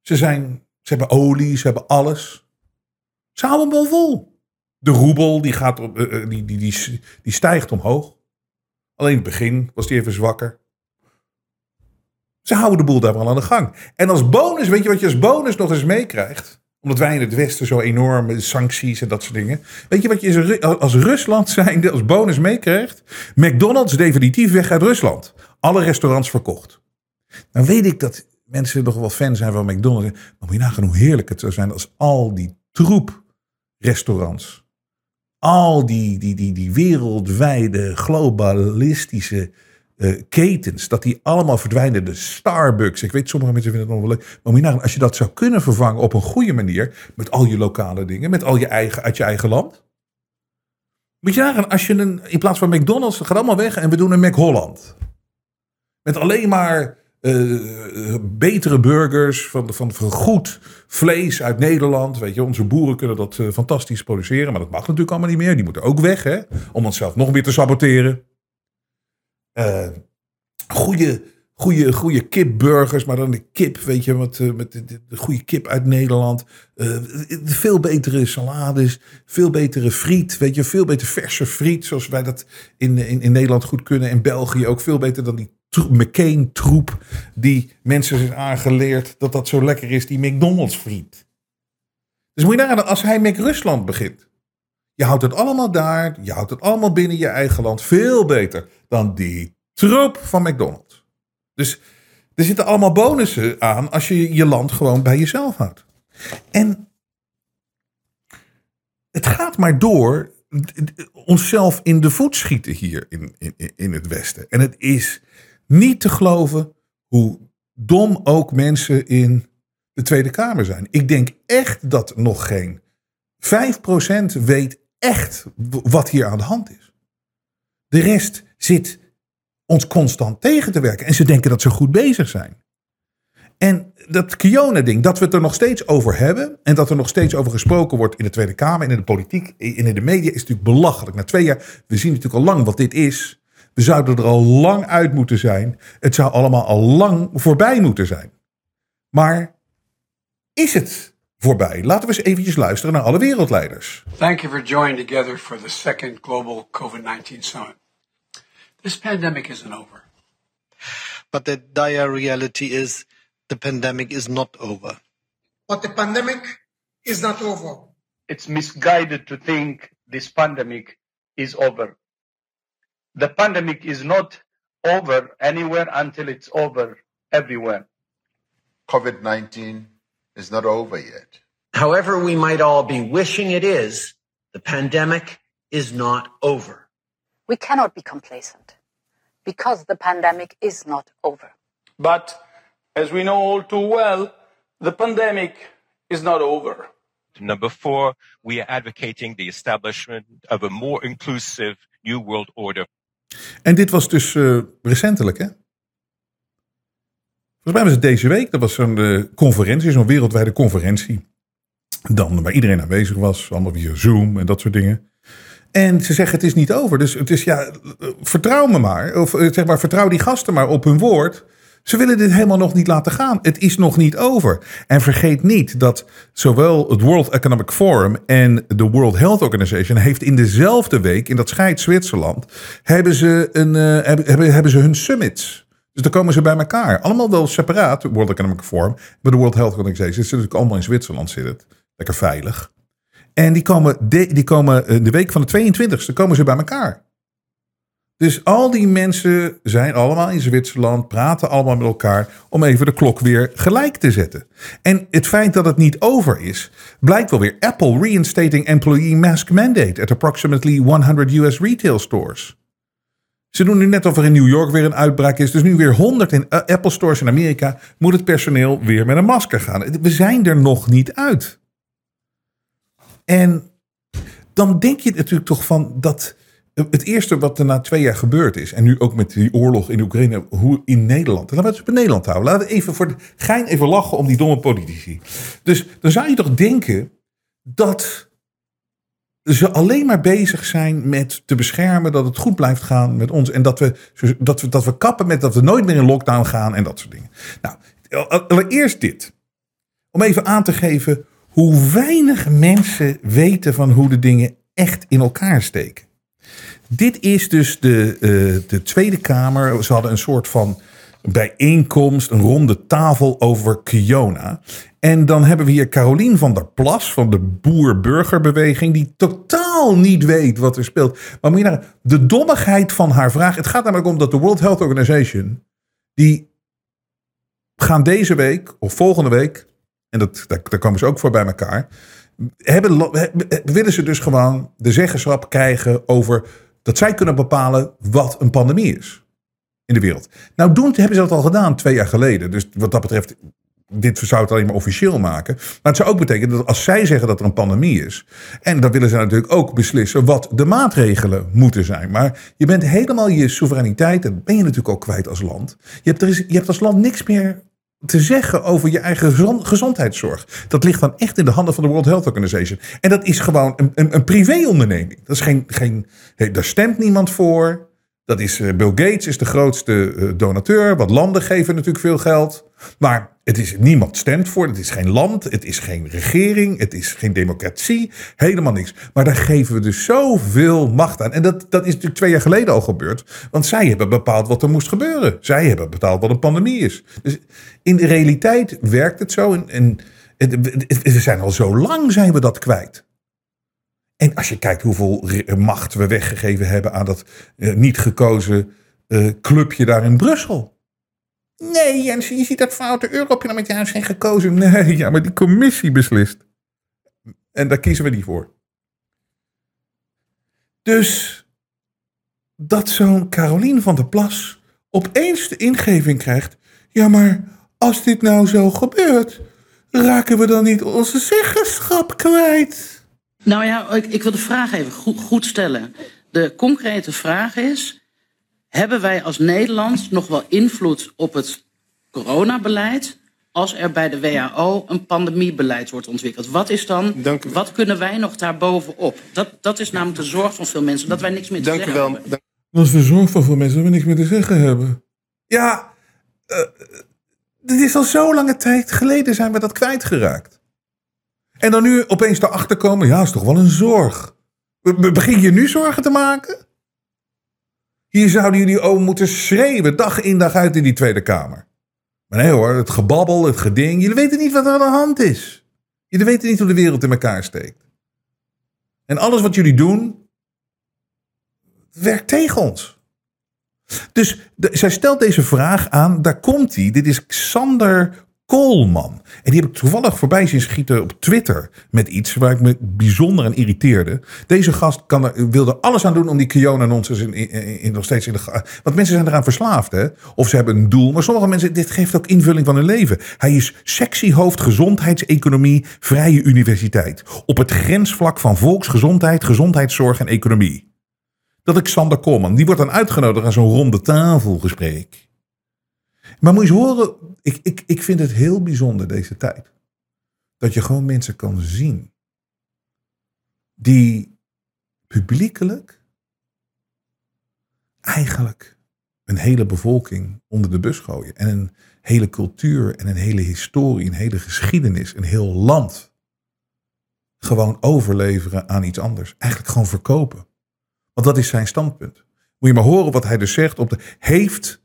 Ze, zijn, ze hebben olie, ze hebben alles. Ze houden hem wel vol. De roebel die, gaat op, uh, die, die, die, die stijgt omhoog. Alleen in het begin was die even zwakker. Ze houden de boel daar wel aan de gang. En als bonus, weet je wat je als bonus nog eens meekrijgt? Omdat wij in het Westen zo enorme sancties en dat soort dingen. Weet je wat je als Rusland zijnde als bonus meekrijgt? McDonald's definitief weg uit Rusland. Alle restaurants verkocht. Dan weet ik dat mensen nog wel fan zijn van McDonald's. Maar moet je nagaan hoe heerlijk het zou zijn als al die troep restaurants. Al die, die, die, die wereldwijde globalistische uh, ketens, dat die allemaal verdwijnen. De Starbucks, ik weet, sommige mensen vinden het nog wel leuk. Maar moet je als je dat zou kunnen vervangen op een goede manier, met al je lokale dingen, met al je eigen, uit je eigen land. Moet je nagaan, als je een, in plaats van McDonald's, gaat allemaal weg en we doen een McHolland. Met alleen maar eh, betere burgers, van, van, van goed vlees uit Nederland. Weet je, onze boeren kunnen dat eh, fantastisch produceren, maar dat mag natuurlijk allemaal niet meer. Die moeten ook weg, hè, om onszelf nog meer te saboteren. Eh goede, goede, goede kipburgers, maar dan de kip, weet je, met, met de, de- de goede kip uit Nederland. Veel betere salades, veel betere friet, weet je, veel beter verse friet, zoals wij dat in, in, in Nederland goed kunnen. En België ook veel beter dan die McCain-troep die mensen zijn aangeleerd dat dat zo lekker is, die McDonald's friet. Dus moet je nagaan, als hij McRusland begint. Je houdt het allemaal daar, je houdt het allemaal binnen je eigen land. Veel beter dan die troep van McDonald's. Dus er zitten allemaal bonussen aan als je je land gewoon bij jezelf houdt. En het gaat maar door onszelf in de voet schieten hier in, in, in het Westen. En het is niet te geloven hoe dom ook mensen in de Tweede Kamer zijn. Ik denk echt dat nog geen 5% weet echt wat hier aan de hand is. De rest zit ons constant tegen te werken. En ze denken dat ze goed bezig zijn. En dat Kiona-ding, dat we het er nog steeds over hebben. En dat er nog steeds over gesproken wordt in de Tweede Kamer en in de politiek en in de media, is natuurlijk belachelijk. Na twee jaar, we zien natuurlijk al lang wat dit is. We zouden er al lang uit moeten zijn. Het zou allemaal al lang voorbij moeten zijn. Maar is het voorbij? Laten we eens eventjes luisteren naar alle wereldleiders. Thank you for joining together for the second global COVID 19 summit. This pandemic isn't over. But the dire reality is the pandemic is not over. But the pandemic is not over. It's misguided to think this pandemic is over. The pandemic is not over anywhere until it's over everywhere. COVID 19 is not over yet. However, we might all be wishing it is, the pandemic is not over. We cannot be complacent because the pandemic is not over. But as we know all too well, the pandemic is not over. Number four, we are advocating the establishment of a more inclusive New World Order. En dit was dus eh, recentelijk, hè? Volgens mij was het deze week. Dat was zo'n eh, conferentie, zo'n wereldwijde conferentie. Dan waar iedereen aanwezig was, allemaal via Zoom en dat soort dingen. En ze zeggen het is niet over. Dus het is ja, eh, vertrouw me maar. Of zeg maar, vertrouw die gasten maar op hun woord. Ze willen dit helemaal nog niet laten gaan. Het is nog niet over. En vergeet niet dat zowel het World Economic Forum en de World Health Organization heeft in dezelfde week, in dat scheid Zwitserland, hebben ze, een, eh, hebben, hebben, ze hun summits. Dus dan komen ze bij elkaar. Allemaal wel separaat, World Economic Forum. Maar de World Health Organization zit natuurlijk allemaal in Zwitserland zit het. Lekker veilig. En die komen, de, die komen eh, de week van de 22e komen ze bij elkaar. Dus al die mensen zijn allemaal in Zwitserland, praten allemaal met elkaar om even de klok weer gelijk te zetten. En het feit dat het niet over is, blijkt wel weer. Apple reinstating employee mask mandate at approximately 100 US retail stores. Ze doen nu net of er in New York weer een uitbraak is. Dus nu weer 100 in eh, Apple stores in Amerika moet het personeel weer met een masker gaan. We zijn er nog niet uit. En dan denk je natuurlijk toch van dat het eerste wat er na twee jaar gebeurd is, en nu ook met die oorlog in Oekraïne, hoe in Nederland. Laten we het op Nederland houden. Laten we even voor de gein even lachen om die domme politici. Dus dan zou je toch denken dat ze alleen maar bezig zijn met te beschermen dat het goed blijft gaan met ons. En dat we, dat we, dat we kappen met dat we nooit meer in lockdown gaan en dat soort dingen. Nou, allereerst dit. Om even aan te geven hoe weinig mensen weten van hoe de dingen echt in elkaar steken. Dit is dus de, uh, de Tweede Kamer. Ze hadden een soort van bijeenkomst, een ronde tafel over Kiona. En dan hebben we hier Carolien van der Plas van de Boer-Burgerbeweging, die totaal niet weet wat er speelt. Maar moet de dommigheid van haar vraag. Het gaat namelijk om dat de World Health Organization, die gaan deze week of volgende week, en dat, daar, daar komen ze ook voor bij elkaar, hebben, willen ze dus gewoon de zeggenschap krijgen over dat zij kunnen bepalen wat een pandemie is in de wereld. Nou, doen hebben ze dat al gedaan twee jaar geleden. Dus wat dat betreft dit zou het alleen maar officieel maken. Maar het zou ook betekenen dat als zij zeggen dat er een pandemie is. En dan willen ze natuurlijk ook beslissen wat de maatregelen moeten zijn. Maar je bent helemaal je soevereiniteit. Dat ben je natuurlijk ook kwijt als land. Je hebt, er je hebt als land niks meer te zeggen over je eigen gezond- gezondheidszorg. Dat ligt dan echt in de handen van de World Health Organization. En dat is gewoon een, een, een privéonderneming. Dat is geen, geen, daar stemt niemand voor. Dat is, eh, Bill Gates is de grootste eh, donateur. Wat landen geven natuurlijk veel geld. Maar het is, niemand stemt voor. Het is geen land. Het is geen regering. Het is geen democratie. Helemaal niks. Maar daar geven we dus zoveel macht aan. En dat, dat is natuurlijk twee jaar geleden al gebeurd. Want zij hebben bepaald wat er moest gebeuren. Zij hebben bepaald wat een pandemie is. Dus in de realiteit werkt het zo. En, en we zijn al zo lang zijn we dat kwijt. En als je kijkt hoeveel re- macht we weggegeven hebben aan dat eh, niet gekozen eh, clubje daar in Brussel. Nee, Jens, je ziet dat foute jou zijn gekozen. Nee, ja, maar die commissie beslist. En daar kiezen we niet voor. Dus dat zo'n Carolien van der Plas opeens de ingeving krijgt. Ja, maar als dit nou zo gebeurt, raken we dan niet onze zeggenschap kwijt? Nou ja, ik, ik wil de vraag even goed, goed stellen. De concrete vraag is: hebben wij als Nederland nog wel invloed op het coronabeleid als er bij de WHO een pandemiebeleid wordt ontwikkeld? Wat is dan, wat kunnen wij nog daarbovenop? Dat, dat is namelijk de zorg van veel mensen, dat wij niks meer te zeggen hebben. Dat is de zorg van veel mensen dat we niks meer te zeggen hebben. Ja, eh, dit is al zo lange tijd geleden zijn we dat kwijtgeraakt. En dan nu opeens erachter komen, ja, is toch wel een zorg. Be- be- Begin je nu zorgen te maken? Hier zouden jullie ook moeten schreeuwen, dag in dag uit in die Tweede Kamer. Maar nee hoor, het gebabbel, het geding, jullie weten niet wat er aan de hand is. Jullie weten niet hoe de wereld in elkaar steekt. En alles wat jullie doen, werkt tegen ons. Dus zij stelt deze vraag aan, daar komt hij. Dit is Xander Koolman. En die heb ik toevallig voorbij zien schieten op Twitter met iets waar ik me bijzonder aan irriteerde. Deze gast kan er, wil er alles aan doen om die Kiona-nonsens in, in, in- nog steeds in de... Want mensen zijn eraan verslaafd, hè? Of ze hebben een doel. Maar sommige mensen, dit geeft ook invulling van hun leven. Hij is sectiehoofd gezondheidseconomie, vrije universiteit. Op het grensvlak van volksgezondheid, gezondheidszorg en economie. Dat ik Xander Koolman, die wordt dan uitgenodigd aan zo'n ronde tafelgesprek. Maar moet je eens horen, ik, ik, ik vind het heel bijzonder deze tijd. Dat je gewoon mensen kan zien die publiekelijk eigenlijk een hele bevolking onder de bus gooien. En een hele cultuur en een hele historie, een hele geschiedenis, een heel land gewoon overleveren aan iets anders. Eigenlijk gewoon verkopen. Want dat is zijn standpunt. Moet je maar horen wat hij dus zegt. Op de, heeft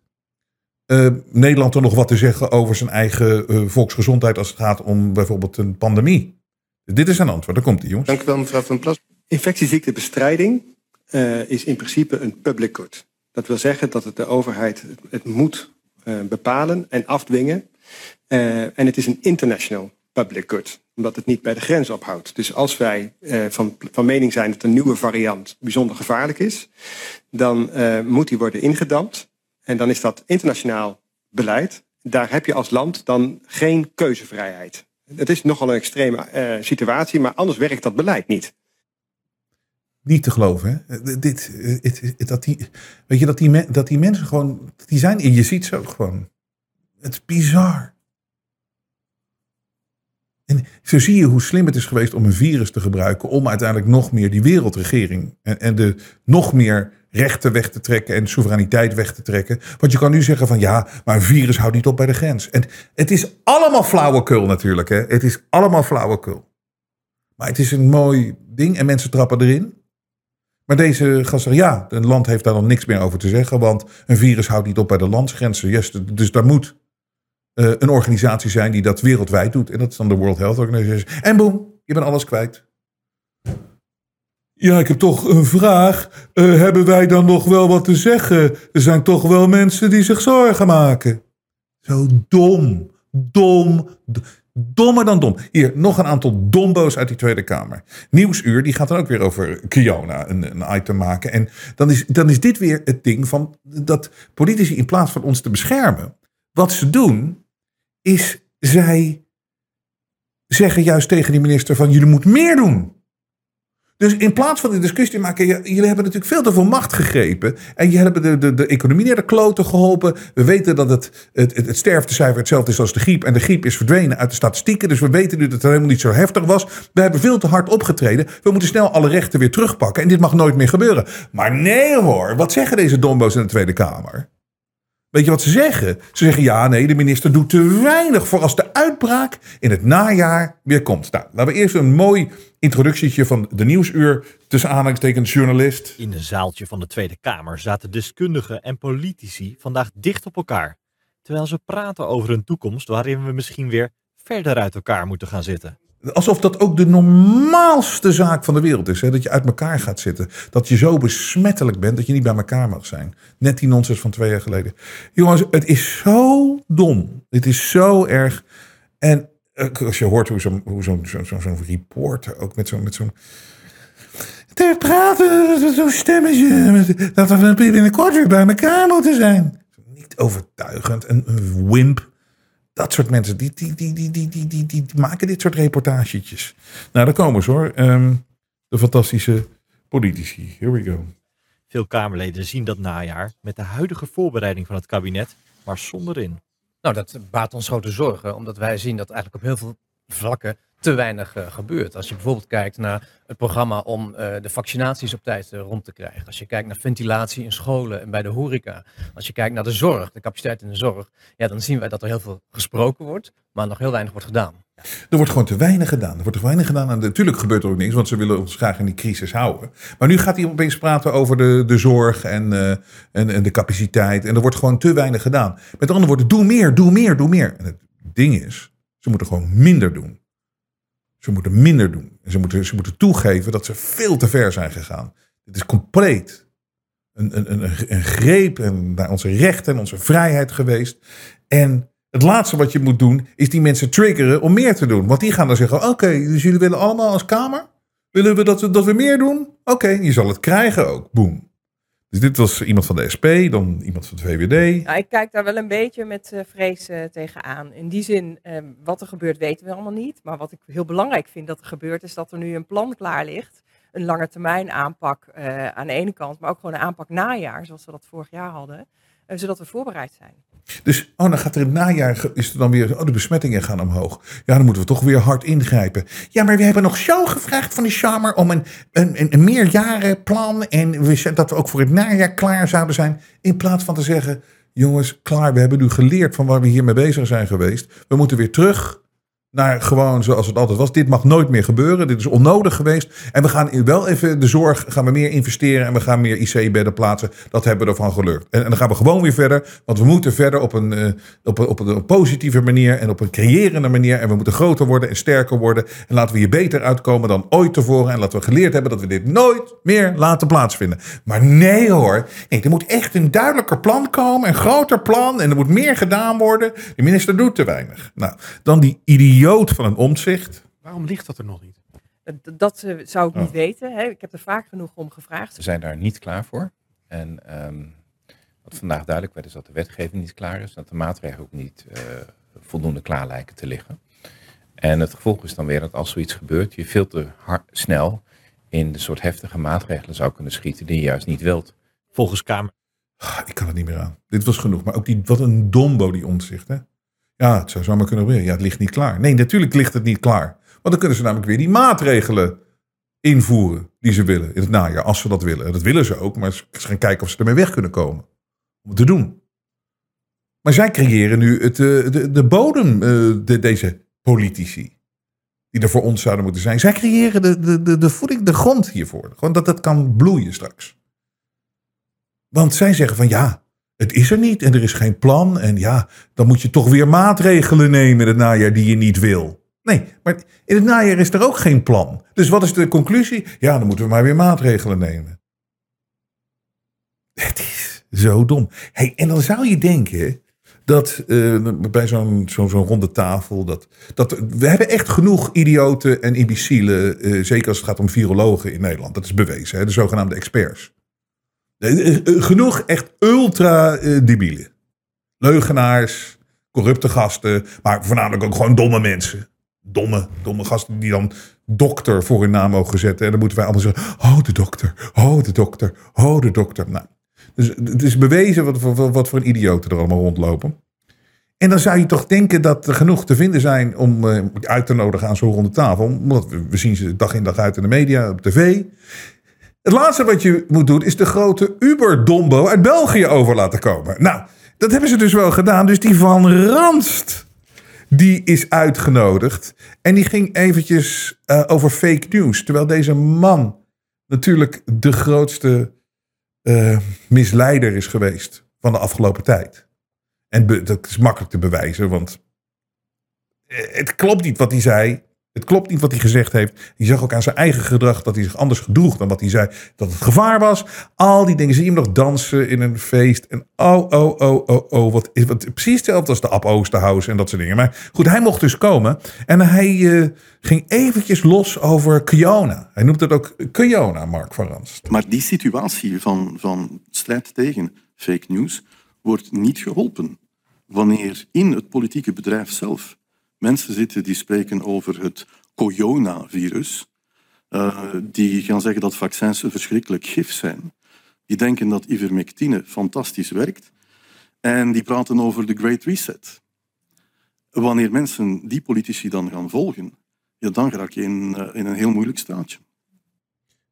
eh, Nederland er nog wat te zeggen over zijn eigen eh, volksgezondheid als het gaat om bijvoorbeeld een pandemie? Dit is zijn antwoord. Daar komt hij, jongens. Dank u wel, mevrouw Van Plas. Infectieziektebestrijding eh, is in principe een public good. Dat wil zeggen dat het de overheid het, moet bepalen en afdwingen. En het is een international public good, omdat het niet bij de grens ophoudt. Dus als wij van, van mening zijn dat een nieuwe variant bijzonder gevaarlijk is, dan moet die worden ingedampt. En dan is dat internationaal beleid. Daar heb je als land dan geen keuzevrijheid. Het is nogal een extreme eh, situatie, maar anders werkt dat beleid niet. Niet te geloven, hè? Eh, Dit, eh, dat die, weet je, dat die, dat die mensen gewoon, die zijn, je ziet ze ook gewoon. Het is bizar. En zo zie je hoe slim het is geweest om een virus te gebruiken om uiteindelijk nog meer die wereldregering en, en de nog meer rechten weg te trekken en soevereiniteit weg te trekken. Want je kan nu zeggen van ja, maar een virus houdt niet op bij de grens. En het is allemaal flauwekul natuurlijk. Hè? Het is allemaal flauwekul. Maar het is een mooi ding en mensen trappen erin. Maar deze gast zegt ja, een land heeft daar dan niks meer over te zeggen, want een virus houdt niet op bij de landsgrenzen. Dus daar moet eh, een organisatie zijn die dat wereldwijd doet. En dat is dan de World Health Organization. En boem, je bent alles kwijt. Ja, ik heb toch een vraag. Eh, hebben wij dan nog wel wat te zeggen? Er zijn toch wel mensen die zich zorgen maken. Zo dom, dom, dommer dan dom. Hier, nog een aantal dombo's uit die Tweede Kamer. Nieuwsuur, die gaat dan ook weer over Kiona een, een item maken. En dan is, dan is dit weer het ding van dat politici in plaats van ons te beschermen, wat ze doen, is zij zeggen juist tegen die minister van jullie moeten meer doen. Dus in plaats van de discussie te maken, jullie hebben natuurlijk veel te veel macht gegrepen. En je hebben de, de, de economie naar de kloten geholpen. We weten dat het, het, het, het sterftecijfer hetzelfde is als de griep. En de griep is verdwenen uit de statistieken. Dus we weten nu dat het helemaal niet zo heftig was. We hebben veel te hard opgetreden. We moeten snel alle rechten weer terugpakken. En dit mag nooit meer gebeuren. Maar nee hoor, wat zeggen deze dombo's in de Tweede Kamer? Weet je wat ze zeggen? Ze zeggen ja, nee, de minister doet te weinig voor als de uitbraak in het najaar weer komt. Nou, laten we eerst een mooi introductietje van de nieuwsuur tussen aanhalingstekens journalist. In een zaaltje van de Tweede Kamer zaten deskundigen en politici vandaag dicht op elkaar. Terwijl ze praten over een toekomst waarin we misschien weer verder uit elkaar moeten gaan zitten. Alsof dat ook de normaalste zaak van de wereld is. Hè? Dat je uit elkaar gaat zitten. Dat je zo besmettelijk bent dat je niet bij elkaar mag zijn. Net die nonsens van twee jaar geleden. Jongens, het is zo dom. Het is zo erg. En eh, als je hoort hoe zo'n hoe zo'n zo'n zo'n reporter ook met zo'n met zo'n te praten, zo'n stemmetje, dat we binnenkort weer bij elkaar moeten zijn. Niet overtuigend, een wimp. Dat soort mensen, die, die, die, die, die, die, die, die, die maken dit soort reportagetjes. Nou, daar komen ze hoor. Ehm, de fantastische politici. Here we go. Veel Kamerleden zien dat najaar met de huidige voorbereiding van het kabinet maar zonder in. Nou, dat baart ons grote zorgen, omdat wij zien dat eigenlijk op heel veel vlakken te weinig eh, gebeurt. Als je bijvoorbeeld kijkt naar het programma om eh, de vaccinaties op tijd eh, rond te krijgen. Als je kijkt naar ventilatie in scholen en bij de horeca. Als je kijkt naar de zorg, de capaciteit in de zorg. Ja, dan zien wij dat er heel veel gesproken wordt, maar nog heel weinig wordt gedaan. Er wordt gewoon te weinig gedaan. Er wordt te weinig gedaan. En natuurlijk gebeurt er ook niks, want ze willen ons graag in die crisis houden. Maar nu gaat hij opeens praten over de, de zorg en, en, en de capaciteit. En er wordt gewoon te weinig gedaan. Met andere woorden, doe meer, doe meer, doe meer. En het ding is, ze moeten gewoon minder doen. Ze moeten minder doen. En ze moeten, ze moeten toegeven dat ze veel te ver zijn gegaan. Het is compleet een, een, een, een greep naar onze rechten en onze vrijheid geweest. En het laatste wat je moet doen, is die mensen triggeren om meer te doen. Want die gaan dan zeggen: Oké, dus jullie willen allemaal als Kamer? Willen we dat we, dat we meer doen? Oké, je zal het krijgen ook. Boom. Dus dit was iemand van de SP, dan iemand van de VVD. Nou, ik kijk daar wel een beetje met eh, vrees eh, tegenaan. In die zin, eh, wat er gebeurt weten we allemaal niet. Maar wat ik heel belangrijk vind dat er gebeurt, is dat er nu een plan klaar ligt. Een lange termijn aanpak eh, aan de ene kant, maar ook gewoon een aanpak najaar, zoals we dat vorig jaar hadden. zodat we voorbereid zijn. Dus, oh, dan gaat er in het najaar, is er dan weer, oh, de besmettingen gaan omhoog. Ja, dan moeten we toch weer hard ingrijpen. Ja, maar we hebben nog zo gevraagd van de Schamer om een, een, een, meerjarenplan. En we, dat we ook voor het najaar klaar zouden zijn. In plaats van te zeggen, jongens, klaar, we hebben nu geleerd van waar we hiermee bezig zijn geweest. We moeten weer terug naar gewoon zoals het altijd was. Dit mag nooit meer gebeuren. Dit is onnodig geweest. En we gaan wel even de zorg, gaan we meer investeren. En we gaan meer IC-bedden plaatsen. Dat hebben we ervan gelukt. En, en dan gaan we gewoon weer verder. Want we moeten verder op een, eh, op, een, op een positieve manier. En op een creërende manier. En we moeten groter worden en sterker worden. En laten we hier beter uitkomen dan ooit tevoren. En laten we geleerd hebben dat we dit nooit meer laten plaatsvinden. Maar nee hoor. Nee, er moet echt een duidelijker plan komen. Een groter plan. En er moet meer gedaan worden. De minister doet te weinig. Nou, dan die idioot van een omzicht. Waarom ligt dat er nog niet? Dat eh, zou ik niet Oh. weten. Hè. Ik heb er vaak genoeg om gevraagd. We zijn daar niet klaar voor. En ehm, wat vandaag duidelijk werd is dat de wetgeving niet klaar is. Dat de maatregelen ook niet eh, voldoende klaar lijken te liggen. En het gevolg is dan weer dat als zoiets gebeurt, je veel te hard, snel in de soort heftige maatregelen zou kunnen schieten die je juist niet wilt. Volgens Kamer. Ik kan het niet meer aan. Dit was genoeg. Maar ook die, wat een dombo die omzicht. Hè? Ja, het zou zomaar kunnen gebeuren. Ja, het ligt niet klaar. Nee, natuurlijk ligt het niet klaar. Want dan kunnen ze namelijk weer die maatregelen invoeren die ze willen in het najaar. Als ze dat willen. En dat willen ze ook. Maar ze gaan kijken of ze ermee weg kunnen komen. Om het te doen. Maar zij creëren nu het, eh, de, de bodem, eh, de, deze politici. Die er voor ons zouden moeten zijn. Zij creëren de, de, de, de voeding, de grond hiervoor. Gewoon dat het kan bloeien straks. Want zij zeggen van ja, het is er niet en er is geen plan. En ja, dan moet je toch weer maatregelen nemen in het najaar die je niet wil. Nee, maar in het najaar is er ook geen plan. Dus wat is de conclusie? Ja, dan moeten we maar weer maatregelen nemen. Het is zo dom. Hey, en dan zou je denken dat eh, bij zo'n zo'n ronde tafel. Dat, dat, we hebben echt genoeg idioten en imbecielen. eh, zeker als het gaat om virologen in Nederland. Dat is bewezen, hè, de zogenaamde experts. Eh, eh, Genoeg echt ultra eh, debielen. Leugenaars, corrupte gasten, maar voornamelijk ook gewoon domme mensen. Domme, domme gasten die dan dokter voor hun naam mogen zetten. En dan moeten wij allemaal zeggen, oh de dokter, oh de dokter, oh de dokter. Nou, dus het is bewezen wat, voor- wat voor een idioten er allemaal rondlopen. En dan zou je toch denken dat er genoeg te vinden zijn om uit te nodigen aan zo'n ronde tafel. Omdat we zien ze dag in dag uit in de media, op tv. Het laatste wat je moet doen is de grote Uber-dombo uit België over laten komen. Nou, dat hebben ze dus wel gedaan. Dus die Van Ranst, die is uitgenodigd. En die ging eventjes eh, over fake news. Terwijl deze man natuurlijk de grootste eh, misleider is geweest van de afgelopen tijd. En dat is makkelijk te bewijzen, want eh, het klopt niet wat hij zei. Het klopt niet wat hij gezegd heeft. Je zag ook aan zijn eigen gedrag dat hij zich anders gedroeg dan wat hij zei. Dat het gevaar was. Al die dingen. Zie je hem nog dansen in een feest. En oh, oh, oh, oh, oh. Wat is wat, precies hetzelfde als de Ab Oosterhuis en dat soort dingen. Maar goed, hij mocht dus komen. En hij eh, ging eventjes los over Kiona. Hij noemt het ook Kiona, Mark van Rans. Maar die situatie van, van strijd tegen fake news wordt niet geholpen wanneer in het politieke bedrijf zelf mensen zitten die spreken over het coronavirus, eh, die gaan zeggen dat vaccins verschrikkelijk gif zijn, die denken dat ivermectine fantastisch werkt en die praten over de Great Reset. Wanneer mensen die politici dan gaan volgen, ja, dan raak je in, eh, in een heel moeilijk straatje.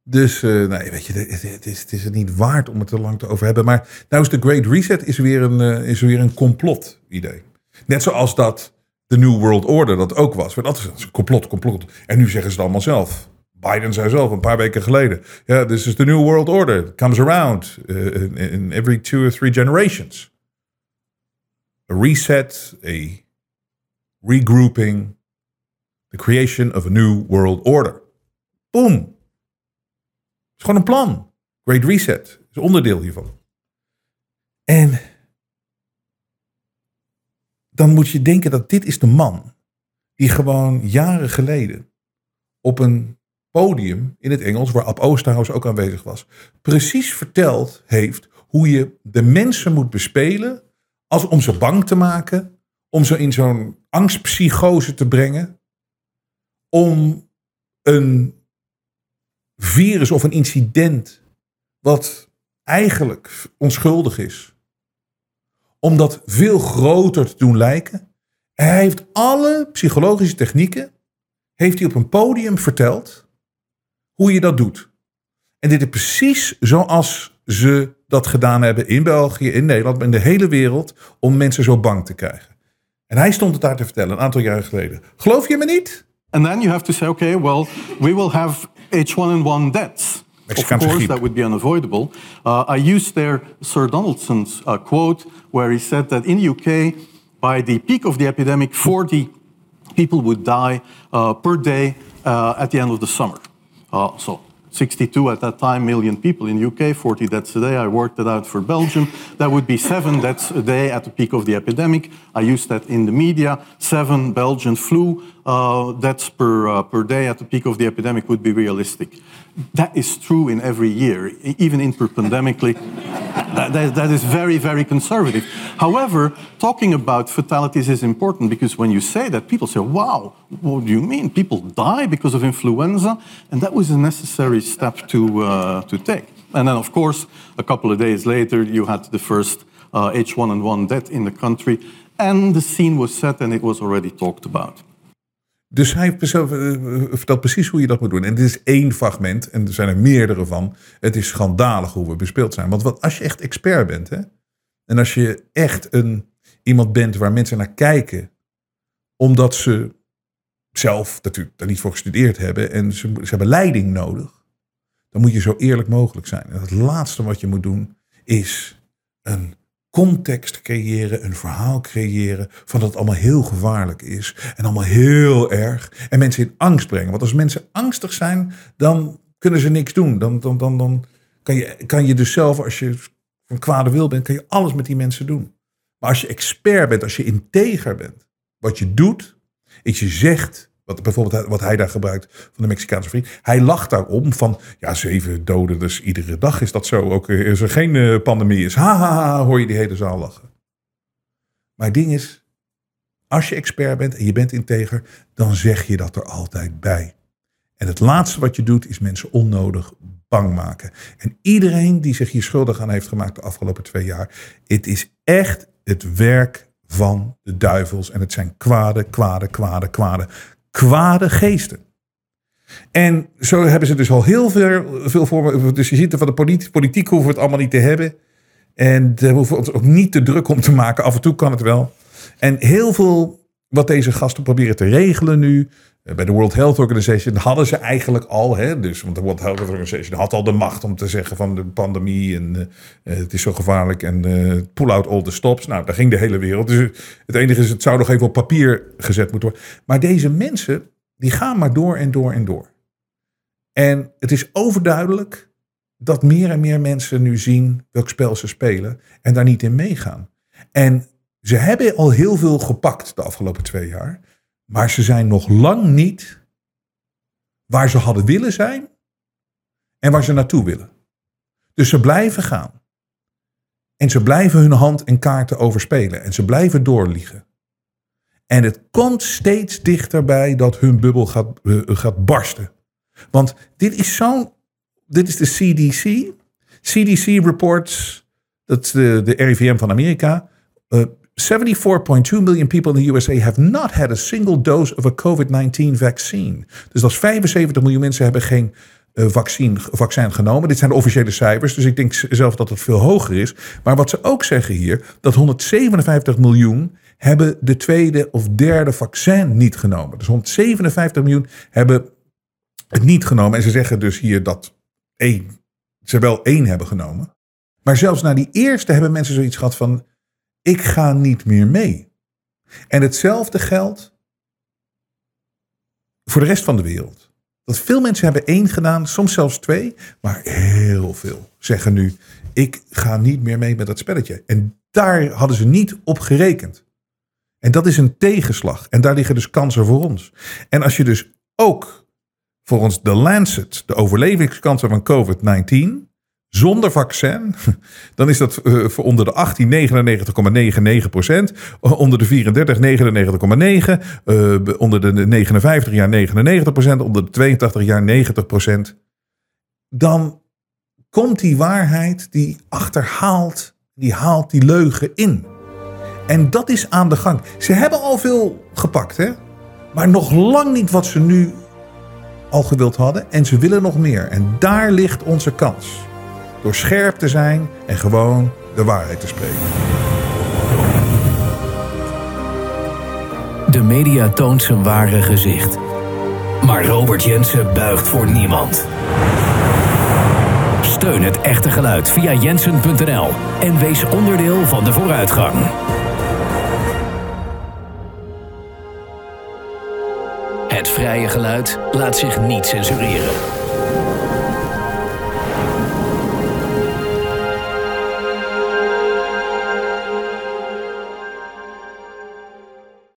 Dus eh, nee, weet je, het, is, het is het niet waard om het te lang te over hebben. Maar nou is de Great Reset is weer een, is weer een complot idee. Net zoals dat de New World Order dat ook was. Want dat is een complot, complot. En nu zeggen ze het allemaal zelf. Biden zei zelf een paar weken geleden. Ja, this is the New World Order. It comes around uh, in, in every two or three generations. A reset, a regrouping, the creation of a new world order. Boom. Het is gewoon een plan. Great Reset is onderdeel hiervan. En dan moet je denken dat dit is de man die gewoon jaren geleden op een podium in het Engels, waar Ab Oosterhuis ook aanwezig was, precies verteld heeft hoe je de mensen moet bespelen als om ze bang te maken, om ze in zo'n angstpsychose te brengen, om een virus of een incident wat eigenlijk onschuldig is, om dat veel groter te doen lijken. Hij heeft alle psychologische technieken, heeft hij op een podium verteld hoe je dat doet. En dit is precies zoals ze dat gedaan hebben in België, in Nederland, in de hele wereld, om mensen zo bang te krijgen. En hij stond het daar te vertellen een aantal jaren geleden. Geloof je me niet? And then you have to say, okay, well, we will have H1N1 deaths. Of course, griep. that would be unavoidable. Uh, I used there Sir Donaldson's uh, quote, where he said that in the UK, by the peak of the epidemic, 40 people would die uh, per day uh, at the end of the summer. Uh, so 62 at that time million people in UK, 40 deaths a day. I worked it out for Belgium. That would be seven deaths a day at the peak of the epidemic. I used that in the media. Seven Belgian flu uh, deaths per, uh, per day at the peak of the epidemic would be realistic. That is true in every year, even interpandemically. That, that, that is very, very conservative. However, talking about fatalities is important because when you say that, people say, wow, what do you mean? People die because of influenza? And that was a necessary step to, uh, to take. And then, of course, a couple of days later, you had the first uh, H1N1 death in the country, and the scene was set and it was already talked about. Dus hij zelf, eh, vertelt precies hoe je dat moet doen. En dit is één fragment, en er zijn er meerdere van. Het is schandalig hoe we bespeeld zijn. Want wat, als je echt expert bent, hè, en als je echt een, iemand bent waar mensen naar kijken, omdat ze zelf natuurlijk daar niet voor gestudeerd hebben en ze, ze hebben leiding nodig, dan moet je zo eerlijk mogelijk zijn. En het laatste wat je moet doen is een context creëren, een verhaal creëren van dat allemaal heel gevaarlijk is en allemaal heel erg en mensen in angst brengen. Want als mensen angstig zijn, dan kunnen ze niks doen. Dan, dan, dan, dan kan, je, kan je dus zelf, als je van kwade wil bent, kan je alles met die mensen doen. Maar als je expert bent, als je integer bent, wat je doet, is je zegt, wat bijvoorbeeld wat hij daar gebruikt van de Mexicaanse vriend, hij lacht daarom van, ja, zeven doden, dus iedere dag is dat zo. Ook eh, als er geen eh, pandemie is, ha, ha, hoor je die hele zaal lachen. Maar het ding is, Als je expert bent en je bent integer, dan zeg je dat er altijd bij. En het laatste wat je doet is mensen onnodig bang maken. En iedereen die zich hier schuldig aan heeft gemaakt de afgelopen twee jaar, het is echt het werk van de duivels. En het zijn kwade, kwade, kwade, kwade, kwade geesten. En zo hebben ze dus al heel veel, veel voor. Dus je ziet er van de politiek, politiek hoeven we het allemaal niet te hebben. En daar hoeven ons ook niet te druk om te maken. Af en toe kan het wel. En heel veel wat deze gasten proberen te regelen nu. Eh, Bij de World Health Organization hadden ze eigenlijk al, hè, dus, want de World Health Organization had al de macht om te zeggen van de pandemie en eh, het is zo gevaarlijk en eh, pull out all the stops. Nou, daar ging de hele wereld. Dus het enige is, het zou nog even op papier gezet moeten worden. Maar deze mensen, die gaan maar door en door en door. En het is overduidelijk dat meer en meer mensen nu zien welk spel ze spelen en daar niet in meegaan. En ze hebben al heel veel gepakt de afgelopen twee jaar, maar ze zijn nog lang niet waar ze hadden willen zijn en waar ze naartoe willen. Dus ze blijven gaan. En ze blijven hun hand en kaarten overspelen en ze blijven doorliegen. En het komt steeds dichterbij dat hun bubbel gaat, eh, gaat barsten. Want dit is zo'n. Dit is de CDC. CDC reports. Dat is de, de RIVM van Amerika. Uh, 74.2 million people in the USA have not had a single dose of a COVID-19 vaccine. Dus dat is 75 miljoen mensen hebben geen uh, vaccin, vaccin genomen. Dit zijn de officiële cijfers, dus ik denk zelf dat het veel hoger is. Maar wat ze ook zeggen hier, dat 157 miljoen hebben de tweede of derde vaccin niet genomen. Dus 157 miljoen hebben het niet genomen. En ze zeggen dus hier dat één, ze wel één hebben genomen. Maar zelfs na die eerste hebben mensen zoiets gehad van: ik ga niet meer mee. En hetzelfde geldt voor de rest van de wereld. Dat veel mensen hebben één gedaan, soms zelfs twee, maar heel veel zeggen nu: ik ga niet meer mee met dat spelletje. En daar hadden ze niet op gerekend. En dat is een tegenslag. En daar liggen dus kansen voor ons. En als je dus ook volgens de Lancet de overlevingskansen van COVID-19 zonder vaccin, dan is dat uh, voor onder de 18 99,99 procent, onder de 34 99,9, uh, onder de 59 jaar 99 procent, onder de 82 jaar 90 procent. Dan komt die waarheid, die achterhaalt, die haalt die leugen in. En dat is aan de gang. Ze hebben al veel gepakt, hè? maar nog lang niet wat ze nu al gewild hadden. En ze willen nog meer. En daar ligt onze kans. Door scherp te zijn en gewoon de waarheid te spreken. De media toont zijn ware gezicht. Maar Robert Jensen buigt voor niemand. Steun het echte geluid via jensen.nl en wees onderdeel van de vooruitgang. Het vrije geluid laat zich niet censureren.